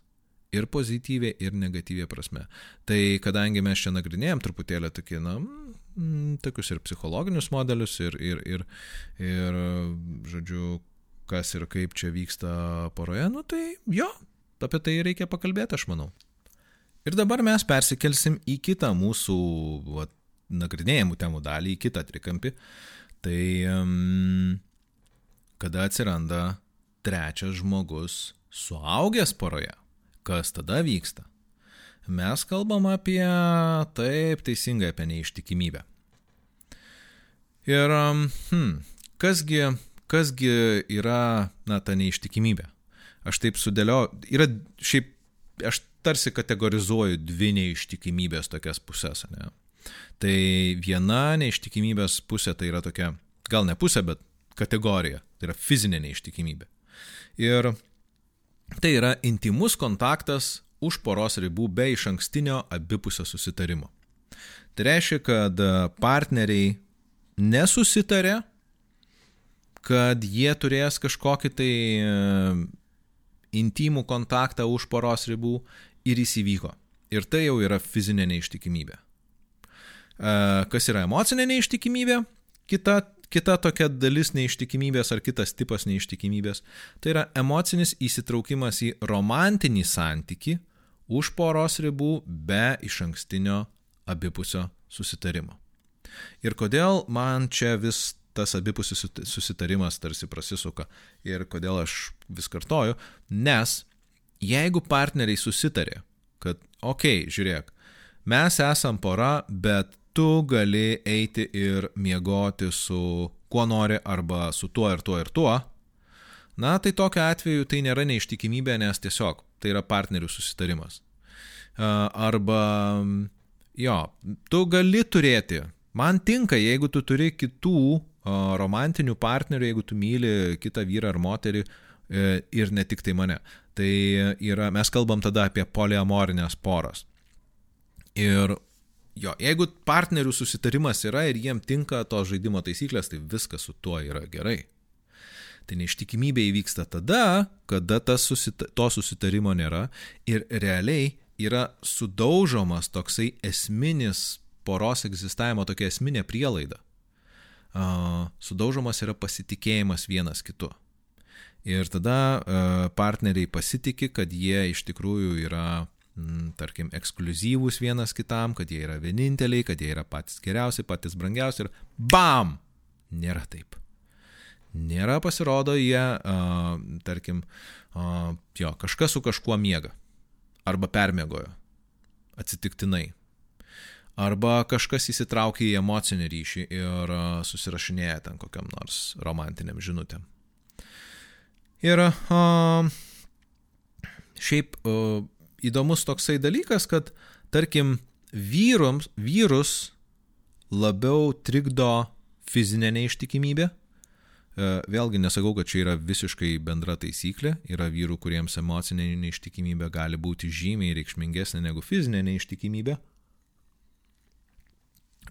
A: ir pozityviai, ir negatyviai prasme. Tai kadangi mes čia nagrinėjom truputėlį tokį, na, mm, tokius ir psichologinius modelius, ir, ir, ir, ir, žodžiu, kas ir kaip čia vyksta poroje, nu tai jo, apie tai reikia pakalbėti, aš manau. Ir dabar mes persikelsim į kitą mūsų va, nagrinėjimų temų dalį, į kitą trikampį. Tai um, kada atsiranda trečias žmogus suaugęs poroje. Kas tada vyksta? Mes kalbam apie taip teisingai apie neištikimybę. Ir hmm, kasgi, kasgi yra, na, ta neištikimybė? Aš taip sudėlioju, yra šiaip, aš tarsi kategorizuoju dvi neištikimybės tokias pusės, ne? Tai viena neištikimybės pusė tai yra tokia, gal ne pusė, bet kategorija, tai yra fizinė neištikimybė. Ir tai yra intimus kontaktas už poros ribų be iš ankstinio abipusio susitarimo. Tai reiškia, kad partneriai nesusitarė, kad jie turės kažkokį tai e, intimų kontaktą už poros ribų ir jis įvyko. Ir tai jau yra fizinė neištikimybė. E, kas yra emocinė neištikimybė? Kita, kita tokia dalis neištikimybės ar kitas tipas neištikimybės - tai yra emocinis įsitraukimas į romantinį santyki už poros ribų be iš ankstinio abipusio susitarimo. Ir kodėl man čia vis tas abipusis susitarimas tarsi prasisuka ir kodėl aš vis kartoju, nes jeigu partneriai susitarė, kad, okei, okay, žiūrėk, mes esam pora, bet tu gali eiti ir miegoti su kuo nori arba su tuo ir tuo ir tuo, na tai tokiu atveju tai nėra neištikimybė, nes tiesiog tai yra partnerių susitarimas. Arba, jo, tu gali turėti Man tinka, jeigu tu turi kitų romantinių partnerių, jeigu tu myli kitą vyrą ar moterį e, ir ne tik tai mane. Tai yra, mes kalbam tada apie poliamorinės poras. Ir jo, jeigu partnerių susitarimas yra ir jiem tinka to žaidimo taisyklės, tai viskas su tuo yra gerai. Tai neištikimybė įvyksta tada, kada susita to susitarimo nėra ir realiai yra sudaužomas toksai esminis poros egzistavimo tokia esminė prielaida. Sudaužomas yra pasitikėjimas vienas kitu. Ir tada partneriai pasitikė, kad jie iš tikrųjų yra, tarkim, ekskluzyvūs vienas kitam, kad jie yra vieninteliai, kad jie yra patys geriausi, patys brangiausi ir BAM! Nėra taip. Nėra pasirodo jie, tarkim, jo, kažkas su kažkuo miega. Arba permiegojo. Atsitiktinai Arba kažkas įsitraukia į emocinį ryšį ir susirašinėja ten kokiam nors romantiniam žinutėm. Ir uh, šiaip uh, įdomus toksai dalykas, kad tarkim vyrums, vyrus labiau trikdo fizinė neištikimybė. Uh, vėlgi nesakau, kad čia yra visiškai bendra taisyklė. Yra vyrų, kuriems emocinė neištikimybė gali būti žymiai reikšmingesnė negu fizinė neištikimybė.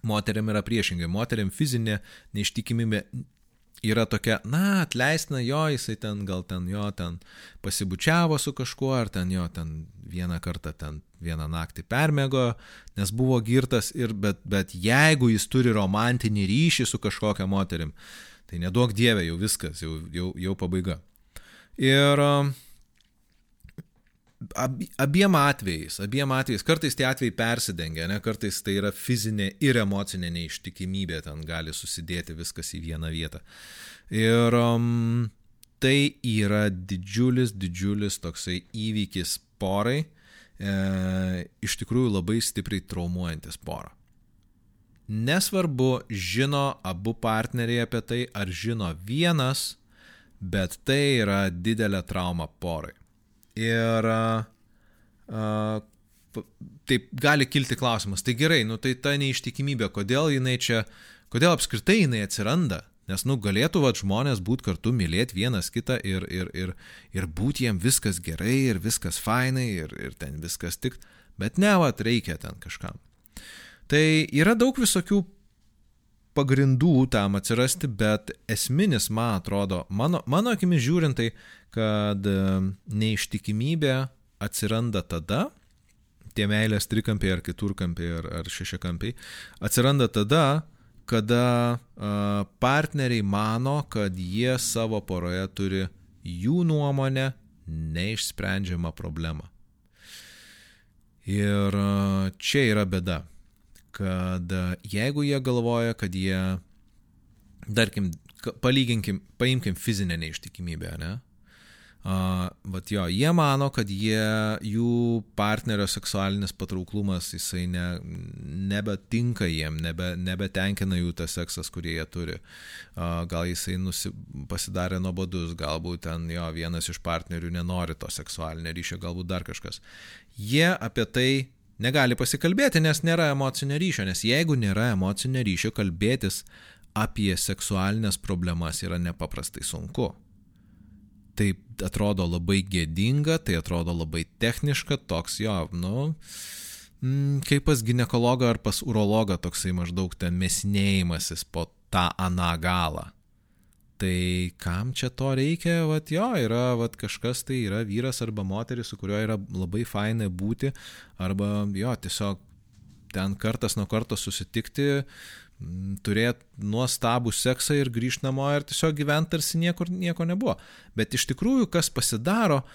A: Moteriam yra priešingai. Moteriam fizinė neištikimybė yra tokia, na, atleistina jo, jisai ten gal ten jo, ten pasibučiavo su kažkuo, ar ten jo, ten vieną kartą ten vieną naktį permėgo, nes buvo girtas, ir, bet, bet jeigu jis turi romantinį ryšį su kažkokia moterim, tai nedaug dievė, jau viskas, jau, jau, jau pabaiga. Ir uh, abiem atvejais, abiem atvejais, kartais tie atvejai persidengia, ne, kartais tai yra fizinė ir emocinė neištikimybė, ten gali susidėti viskas į vieną vietą. Ir um, tai yra didžiulis, didžiulis toksai įvykis porai, e, iš tikrųjų labai stipriai traumuojantis porą. Nesvarbu, žino abu partneriai apie tai, ar žino vienas, bet tai yra didelė trauma porai. Ir uh, taip gali kilti klausimas, tai gerai, nu tai ta neištikimybė, kodėl jinai čia, kodėl apskritai jinai atsiranda? Nes, nu, galėtų va žmonės būti kartu, mylėti vienas kitą ir, ir, ir, ir būti jiem viskas gerai ir viskas fainai ir, ir ten viskas tik, bet ne, va, reikia ten kažkam. Tai yra daug visokių pagrindų tam atsirasti, bet esminis, man atrodo, mano, mano akimis žiūrint, tai kad e, neištikimybė atsiranda tada, tie meilės trikampiai ar keturkampiai ar, ar šešiakampiai, atsiranda tada, kada uh, partneriai mano, kad jie savo poroje turi jų nuomonę neišsprendžiamą problemą. Ir uh, čia yra bėda, kad uh, jeigu jie galvoja, kad jie, tarkim, palyginkim, paimkim fizinę neištikimybę, ne? Uh, vat jo, jie mano, kad jie, jų partnerio seksualinis patrauklumas, jisai ne, nebetinka jiem, nebe, nebetenkina jų tas seksas, kurį jie turi. Uh, gal jisai nusi, pasidarė nuobodus, galbūt ten jo vienas iš partnerių nenori to seksualinio ryšio, galbūt dar kažkas. Jie apie tai negali pasikalbėti, nes nėra emocinio ryšio, nes jeigu nėra emocinio ryšio, kalbėtis apie seksualinės problemas yra nepaprastai sunku tai atrodo labai gėdinga, tai atrodo labai techniška, toks jo, nu, mm, kaip pas gynekologą ar pas urologą toksai maždaug ten mesinėjimasis po tą aną galą. Tai kam čia to reikia, vat jo, yra vat kažkas tai yra vyras arba moteris, su kuriuo yra labai fainai būti, arba jo, tiesiog ten kartas nuo karto susitikti, turėti nuostabų seksą ir grįžti namo ir tiesiog gyventi tarsi niekur nieko nebuvo. Bet iš tikrųjų, kas pasidaro,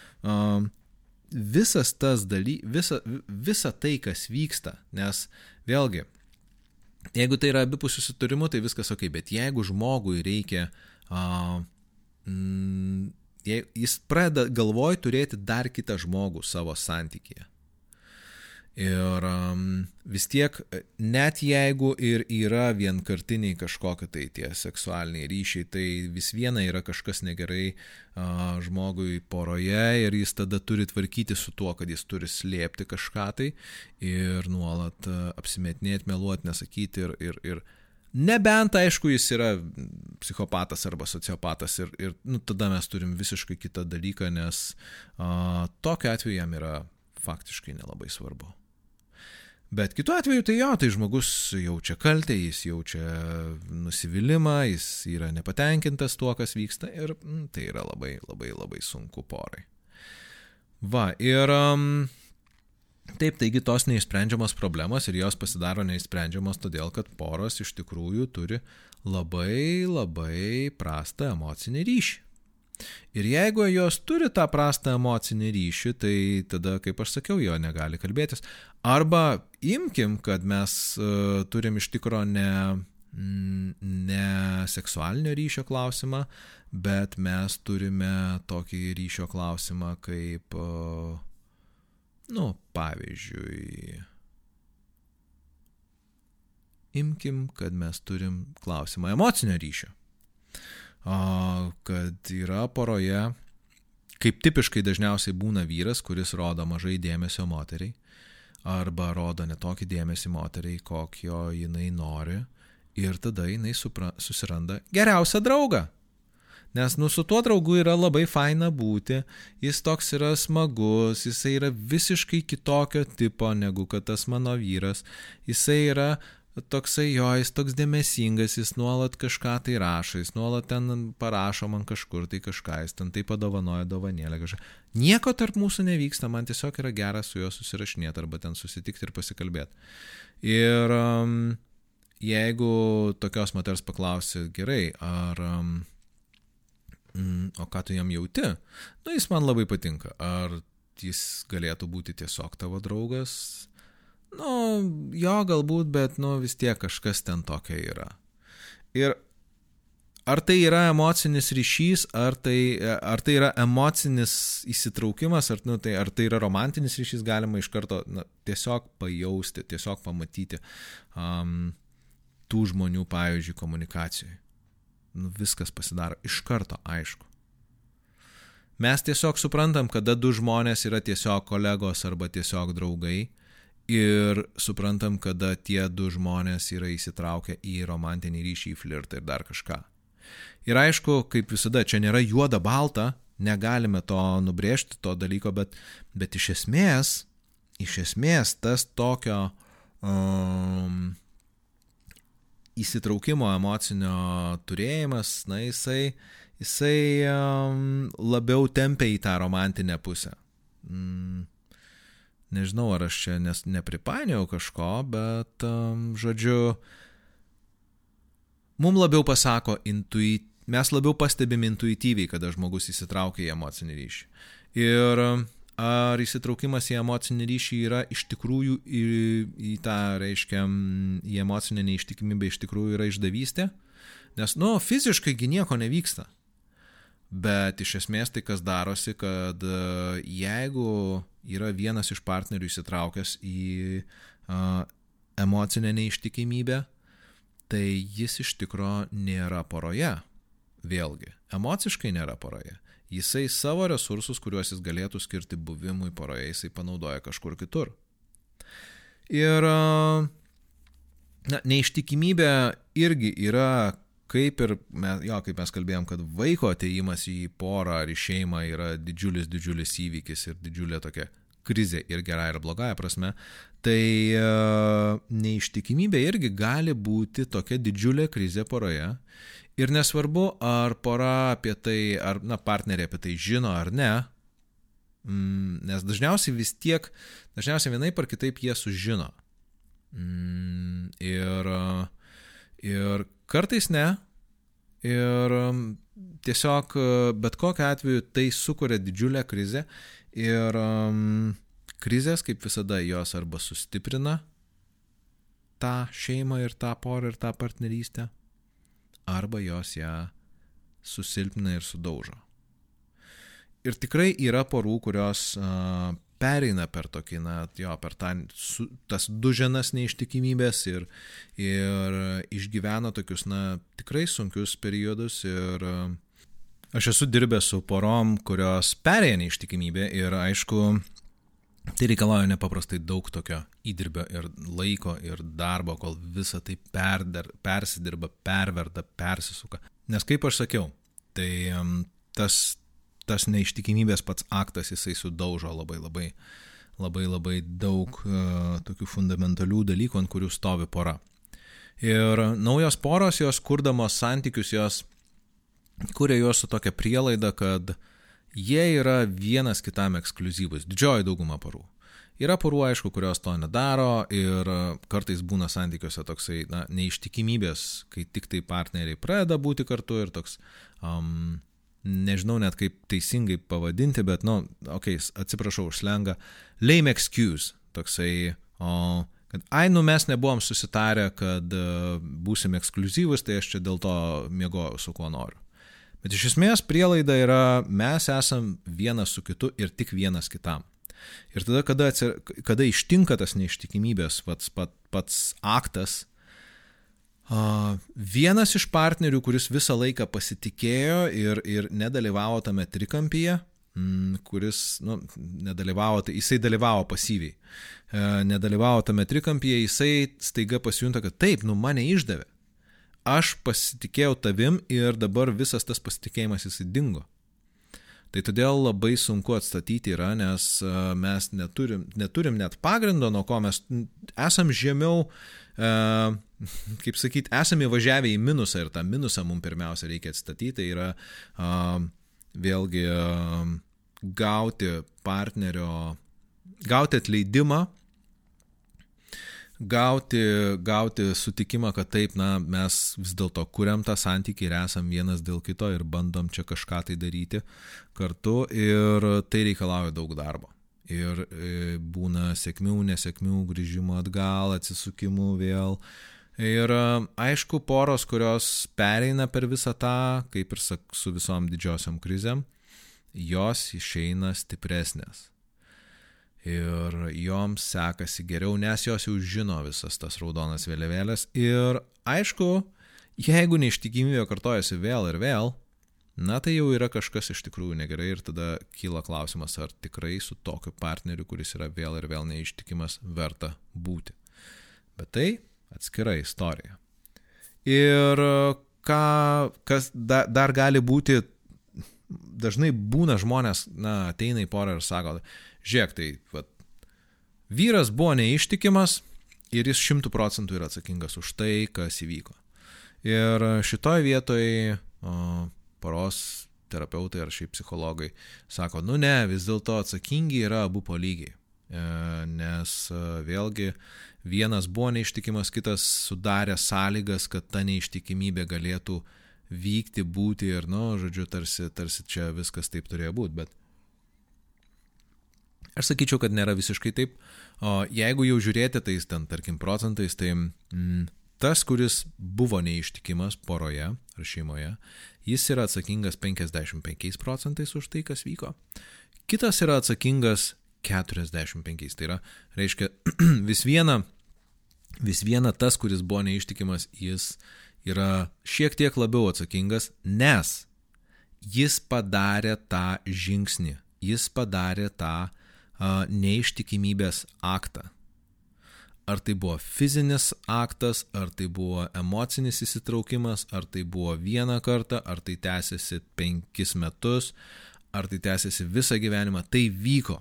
A: visas tas daly, visa, visa tai, kas vyksta, nes vėlgi, jeigu tai yra abipusių sutarimų, tai viskas ok, bet jeigu žmogui reikia, uh, mm, jis pradeda galvoj turėti dar kitą žmogų savo santykėje. Ir um, vis tiek, net jeigu ir yra vienkartiniai kažkokie tai tie seksualiniai ryšiai, tai vis viena yra kažkas negerai uh, žmogui poroje ir jis tada turi tvarkyti su tuo, kad jis turi slėpti kažką tai ir nuolat uh, apsimetinėti, meluoti, nesakyti ir, ir, ir Nebent, aišku, jis yra psichopatas arba sociopatas ir, ir nu, tada mes turim visiškai kitą dalyką, nes uh, tokiu atveju jam yra faktiškai nelabai svarbu. Bet kitu atveju tai jo, tai žmogus jaučia kaltę, jis jaučia nusivylimą, jis yra nepatenkintas tuo, kas vyksta ir mm, tai yra labai labai labai sunku porai. Va, ir um, taip, taigi tos neišsprendžiamos problemos ir jos pasidaro neišsprendžiamos todėl, kad poros iš tikrųjų turi labai labai prastą emocinį ryšį. Ir jeigu jos turi tą prastą emocinį ryšį, tai tada, kaip aš sakiau, jo negali kalbėtis. Arba imkim, kad mes uh, turim iš tikro ne, ne seksualinio ryšio klausimą, bet mes turime tokį ryšio klausimą kaip, uh, nu, pavyzdžiui, imkim, kad mes turim klausimą emocinio ryšio kad yra poroje, kaip tipiškai dažniausiai būna vyras, kuris rodo mažai dėmesio moteriai, arba rodo netokį dėmesį moteriai, kokio jinai nori, ir tada jinai supra, susiranda geriausią draugą. Nes nu su tuo draugu yra labai faina būti, jis toks yra smagus, jisai yra visiškai kitokio tipo negu kad tas mano vyras, jisai yra toksai jo, jis toks dėmesingas, jis nuolat kažką tai rašo, jis nuolat ten parašo man kažkur tai kažką, jis ten tai padovanoja dovanėlę kažką. Nieko tarp mūsų nevyksta, man tiesiog yra gera su juo susirašinėti arba ten susitikti ir pasikalbėti. Ir um, jeigu tokios moters paklausi, gerai, ar... Um, mm, o ką tu jam jauti? Nu, jis man labai patinka. Ar jis galėtų būti tiesiog tavo draugas, Nu, jo galbūt, bet, nu, vis tiek kažkas ten tokio yra. Ir ar tai yra emocinis ryšys, ar tai, ar tai yra emocinis įsitraukimas, ar, nu, tai, ar tai yra romantinis ryšys, galima iš karto na, tiesiog pajausti, tiesiog pamatyti um, tų žmonių, pavyzdžiui, komunikacijoje. Nu, viskas pasidaro iš karto aišku. Mes tiesiog suprantam, kada du žmonės yra tiesiog kolegos arba tiesiog draugai ir suprantam, kada tie du žmonės yra įsitraukę į romantinį ryšį, į flirtą ir dar kažką. Ir aišku, kaip visada, čia nėra juoda balta, negalime to nubrėžti, to dalyko, bet, bet iš esmės, iš esmės tas tokio um, įsitraukimo emocinio turėjimas, na jisai, jisai labiau tempia į tą romantinę pusę. Mm Nežinau, ar aš čia nes, nepripainiau kažko, bet, žodžiu, mums labiau pasako intuit, mes labiau pastebim intuityviai, kada žmogus įsitraukia į emocinį ryšį. Ir ar įsitraukimas į emocinį ryšį yra iš tikrųjų į, į tą, reiškia, į emocinę neištikimybę iš tikrųjų yra išdavystė? Nes, nu, fiziškai nieko nevyksta. Bet iš esmės tai kas darosi, kad e, jeigu yra vienas iš partnerių įsitraukęs į uh, emocinę neištikimybę, tai jis iš tikro nėra poroje. Vėlgi, emociškai nėra poroje. Jisai savo resursus, kuriuos jis galėtų skirti buvimui poroje, jisai panaudoja kažkur kitur. Ir na, neištikimybė irgi yra kaip ir mes, jo, kaip mes kalbėjom, kad vaiko ateimas į porą ar į šeimą yra didžiulis, didžiulis įvykis ir didžiulė tokia krizė ir gerąją ir blogąją prasme, tai uh, neištikimybė irgi gali būti tokia didžiulė krizė poroje. Ir nesvarbu, ar pora apie tai, ar na, partneriai apie tai žino ar ne, mm, nes dažniausiai vis tiek, dažniausiai vienaip ar kitaip jie sužino. Mm, ir, ir kartais ne. Ir tiesiog bet kokiu atveju tai sukuria didžiulę krizę Ir um, krizės, kaip visada, jos arba sustiprina tą šeimą ir tą porą ir tą partnerystę, arba jos ją susilpina ir sudaužo. Ir tikrai yra porų, kurios uh, pereina per tokį, na, jo, per tą, su, tas duženas neištikimybės ir, ir išgyvena tokius, na, tikrai sunkius periodus ir uh, Aš esu dirbęs su porom, kurios perėja neištikimybę ir aišku, tai reikalauja nepaprastai daug tokio įdirbio ir laiko ir darbo, kol visa tai perdar, persidirba, perverda, persisuka. Nes kaip aš sakiau, tai tas, tas neištikimybės pats aktas jisai sudaužo labai labai labai labai daug uh, tokių fundamentalių dalykų, ant kurių stovi pora. Ir naujos poros, jos kurdamos santykius, jos kuria juos su tokia prielaida, kad jie yra vienas kitam ekskluzyvus, didžioji dauguma parų. Yra porų, aišku, kurios to nedaro ir kartais būna santykiuose toksai, na, neištikimybės, kai tik tai partneriai pradeda būti kartu ir toks, um, nežinau net kaip teisingai pavadinti, bet, nu, okei, okay, atsiprašau už slengą, lame excuse, toksai, o, kad, ai, nu mes nebuvom susitarę, kad uh, būsim ekskluzyvus, tai aš čia dėl to mėgojau su kuo noriu. Bet iš esmės prielaida yra, mes esam vienas su kitu ir tik vienas kitam. Ir tada, kada, atsir, kada ištinka tas neištikimybės pats, pats, pats aktas, uh, vienas iš partnerių, kuris visą laiką pasitikėjo ir, ir nedalyvavo tame trikampyje, mm, kuris, nu, nedalyvavo, tai jisai dalyvavo pasyviai, uh, nedalyvavo tame trikampyje, jisai staiga pasijunta, kad taip, nu mane išdavė aš pasitikėjau tavim ir dabar visas tas pasitikėjimas jisai dingo. Tai todėl labai sunku atstatyti yra, nes e, mes neturim, neturim net pagrindo, nuo ko mes esam žemiau, e, kaip sakyti, esame įvažiavę į minusą ir tą minusą mums pirmiausia reikia atstatyti. Tai yra e, vėlgi gauti partnerio, gauti atleidimą gauti, gauti sutikimą, kad taip, na, mes vis dėlto kuriam tą santykį ir esam vienas dėl kito ir bandom čia kažką tai daryti kartu ir tai reikalauja daug darbo. Ir e, būna sėkmių, nesėkmių, grįžimų atgal, atsisukimų vėl. Ir e, aišku, poros, kurios pereina per visą tą, kaip ir su visom didžiosiam krizėm, jos išeina stipresnės ir joms sekasi geriau, nes jos jau žino visas tas raudonas vėliavėlės. Ir aišku, jeigu neištikimybė kartojasi vėl ir vėl, na tai jau yra kažkas iš tikrųjų negerai ir tada kyla klausimas, ar tikrai su tokiu partneriu, kuris yra vėl ir vėl neištikimas, verta būti. Bet tai atskira istorija. Ir ką, kas da, dar gali būti, dažnai būna žmonės, na, ateina į porą ir sako, žiūrėk, tai vat, vyras buvo neištikimas ir jis šimtų procentų yra atsakingas už tai, kas įvyko. Ir šitoje vietoje poros terapeutai ar šiaip psichologai sako, nu ne, vis dėlto atsakingi yra abu po lygiai. E, nes e, vėlgi vienas buvo neištikimas, kitas sudarė sąlygas, kad ta neištikimybė galėtų vykti, būti ir, nu, žodžiu, tarsi, tarsi čia viskas taip turėjo būti, bet Aš sakyčiau, kad nėra visiškai taip. O jeigu jau žiūrėti tais ten, tarkim, procentais, tai mm, tas, kuris buvo neištikimas poroje ar šeimoje, jis yra atsakingas 55 procentais už tai, kas vyko. Kitas yra atsakingas 45. Tai yra, reiškia, vis viena, vis viena tas, kuris buvo neištikimas, jis yra šiek tiek labiau atsakingas, nes jis padarė tą žingsnį, jis padarė tą a, neištikimybės aktą. Ar tai buvo fizinis aktas, ar tai buvo emocinis įsitraukimas, ar tai buvo vieną kartą, ar tai tęsiasi penkis metus, ar tai tęsiasi visą gyvenimą, tai vyko.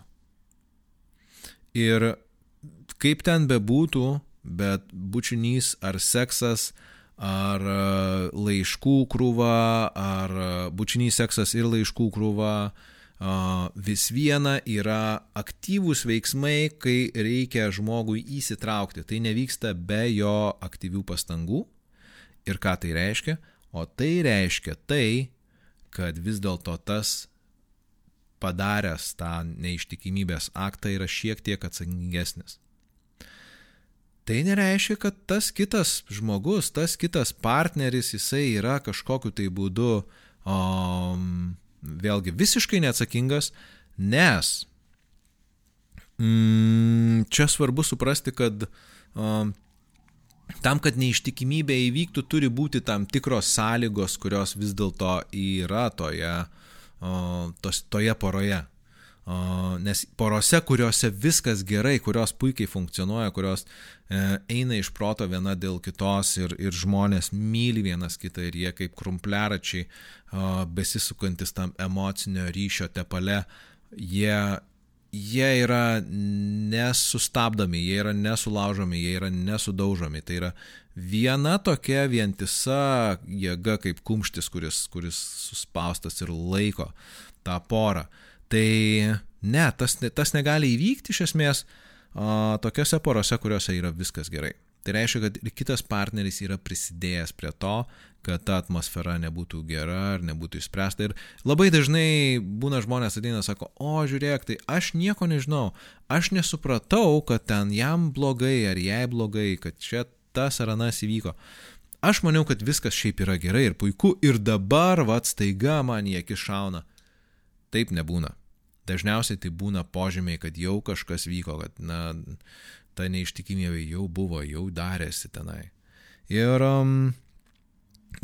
A: Ir kaip ten bebūtų, bet bučinys ar seksas, ar laiškų krūva, ar bučinys seksas ir laiškų krūva, vis viena yra aktyvūs veiksmai, kai reikia žmogui įsitraukti. Tai nevyksta be jo aktyvių pastangų. Ir ką tai reiškia? O tai reiškia tai, kad vis dėlto tas padaręs tą neištikimybės aktą yra šiek tiek atsakingesnis. Tai nereiškia, kad tas kitas žmogus, tas kitas partneris, jisai yra kažkokiu tai būdu um, vėlgi visiškai neatsakingas, nes mm, čia svarbu suprasti, kad um, tam, kad neištikimybė įvyktų, turi būti tam tikros sąlygos, kurios vis dėlto yra toje, uh, tos, toje poroje. Nes porose, kuriuose viskas gerai, kurios puikiai funkcionuoja, kurios e, eina iš proto viena dėl kitos ir, ir žmonės myli vienas kitą ir jie kaip krumpliaračiai besisukantis tam emocinio ryšio tepale, jie, jie yra nesustabdomi, jie yra nesulaužomi, jie yra nesudaužomi. Tai yra viena tokia vientisa jėga kaip kumštis, kuris, kuris suspaustas ir laiko tą porą. Tai ne, tas, tas negali įvykti iš esmės a, tokiose porose, kuriuose yra viskas gerai. Tai reiškia, kad ir kitas partneris yra prisidėjęs prie to, kad ta atmosfera nebūtų gera ar nebūtų išspręsta. Ir labai dažnai būna žmonės ateina ir sako, o žiūrėk, tai aš nieko nežinau, aš nesupratau, kad ten jam blogai ar jai blogai, kad čia tas ar anas įvyko. Aš maniau, kad viskas šiaip yra gerai ir puiku ir dabar, vad, staiga man į akį šauna. Taip nebūna. Dažniausiai tai būna požymiai, kad jau kažkas vyko, kad, na, ta neištikimybė jau buvo, jau darėsi tenai. Ir um,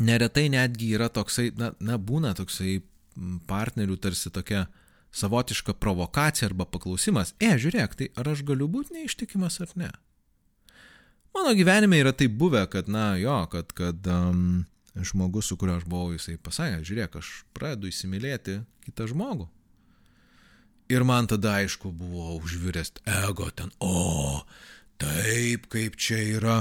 A: neretai netgi yra toksai, na, na, būna toksai partnerių tarsi tokia savotiška provokacija arba paklausimas, e, žiūrėk, tai ar aš galiu būti neištikimas ar ne? Mano gyvenime yra tai buvę, kad, na, jo, kad, kad um, žmogus, su kuriuo aš buvau, jisai pasakė, žiūrėk, aš pradedu įsimylėti kitą žmogų. Ir man tada aišku buvo užviręs ego ten, o, taip, kaip čia yra,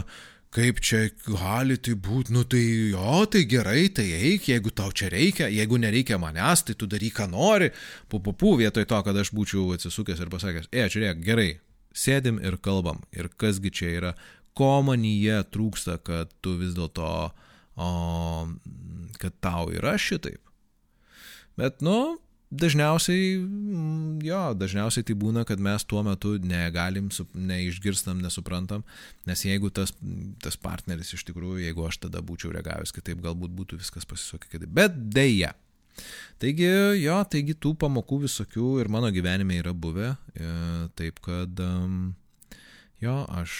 A: kaip čia gali tai būti, nu tai jo, tai gerai, tai eik, jeigu tau čia reikia, jeigu nereikia manęs, tai tu daryk, ką nori, pupupu, vietoj to, kad aš būčiau atsisukęs ir pasakęs, e, žiūrėk, gerai, sėdim ir kalbam, ir kasgi čia yra, ko manyje trūksta, kad tu vis dėlto, kad tau yra šitaip. Bet, nu, dažniausiai, mm, jo, dažniausiai tai būna, kad mes tuo metu negalim, neišgirstam, nesuprantam, nes jeigu tas, tas partneris iš tikrųjų, jeigu aš tada būčiau reagavęs kitaip, galbūt būtų viskas pasisokė kitaip. Bet dėja. Taigi, jo, taigi tų pamokų visokių ir mano gyvenime yra buvę, e, taip kad, jo, aš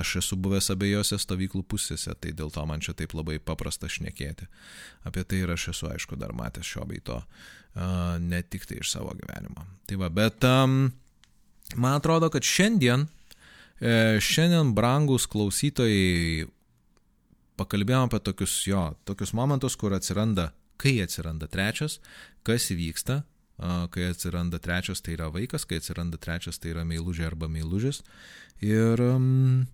A: Aš esu buvęs abiejose stovyklų pusėse, tai dėl to man čia taip labai paprasta šnekėti. Apie tai ir aš esu, aišku, dar matęs šio bei to, uh, ne tik tai iš savo gyvenimo. Tai va, bet um, man atrodo, kad šiandien, e, šiandien brangus klausytojai, pakalbėjom apie tokius jo, tokius momentus, kur atsiranda, kai atsiranda trečias, kas įvyksta, kai atsiranda trečias, tai yra vaikas, kai atsiranda trečias, tai yra meilužė arba meilužis. Ir um,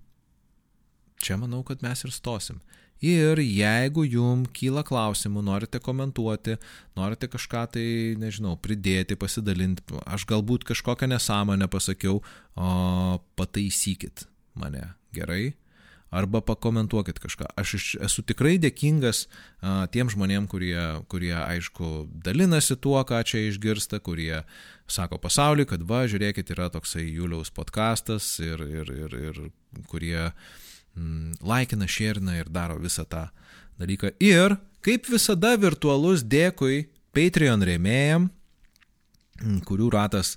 A: čia manau, kad mes ir stosim. Ir jeigu jum kyla klausimų, norite komentuoti, norite kažką tai, nežinau, pridėti, pasidalinti, aš galbūt kažkokią nesąmonę pasakiau, o pataisykit mane, gerai? Arba pakomentuokit kažką. Aš esu tikrai dėkingas a, tiem žmonėm, kurie, kurie, aišku, dalinasi tuo, ką čia išgirsta, kurie sako pasauliui, kad va, žiūrėkit, yra toksai Juliaus podkastas ir, ir, ir, ir kurie mm, laikina, šerina ir daro visą tą dalyką. Ir kaip visada virtualus dėkui Patreon rėmėjam, mm, kurių ratas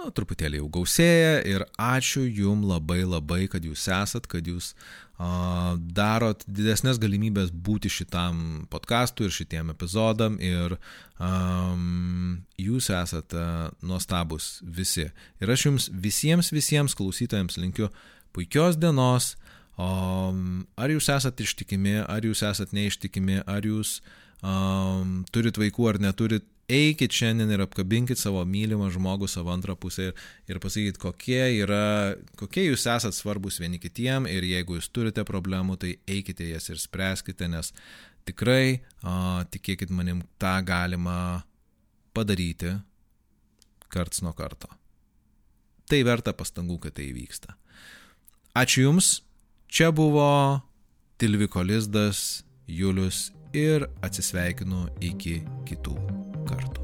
A: nu, truputėlį jau gausėja ir ačiū jum labai labai, kad jūs esat, kad jūs uh, darot didesnės galimybės būti šitam podcastui ir šitiem epizodam ir um, jūs esat uh, nuostabus visi. Ir aš jums visiems, visiems klausytojams linkiu puikios dienos. Um, ar jūs esat ištikimi, ar jūs esat neištikimi, ar jūs um, turit vaikų ar neturit, eikit šiandien ir apkabinkit savo mylimą žmogų, savo antrą pusę ir, ir pasakykit, kokie, yra, kokie jūs esat svarbus vieni kitiem ir jeigu jūs turite problemų, tai eikite jas ir spręskite, nes tikrai, a, tikėkit manim, tą galima padaryti karts nuo karto. Tai verta pastangų, kad tai įvyksta. Ačiū Jums, čia buvo Tilviko Lizdas, Julius ir atsisveikinu iki kitų kartų.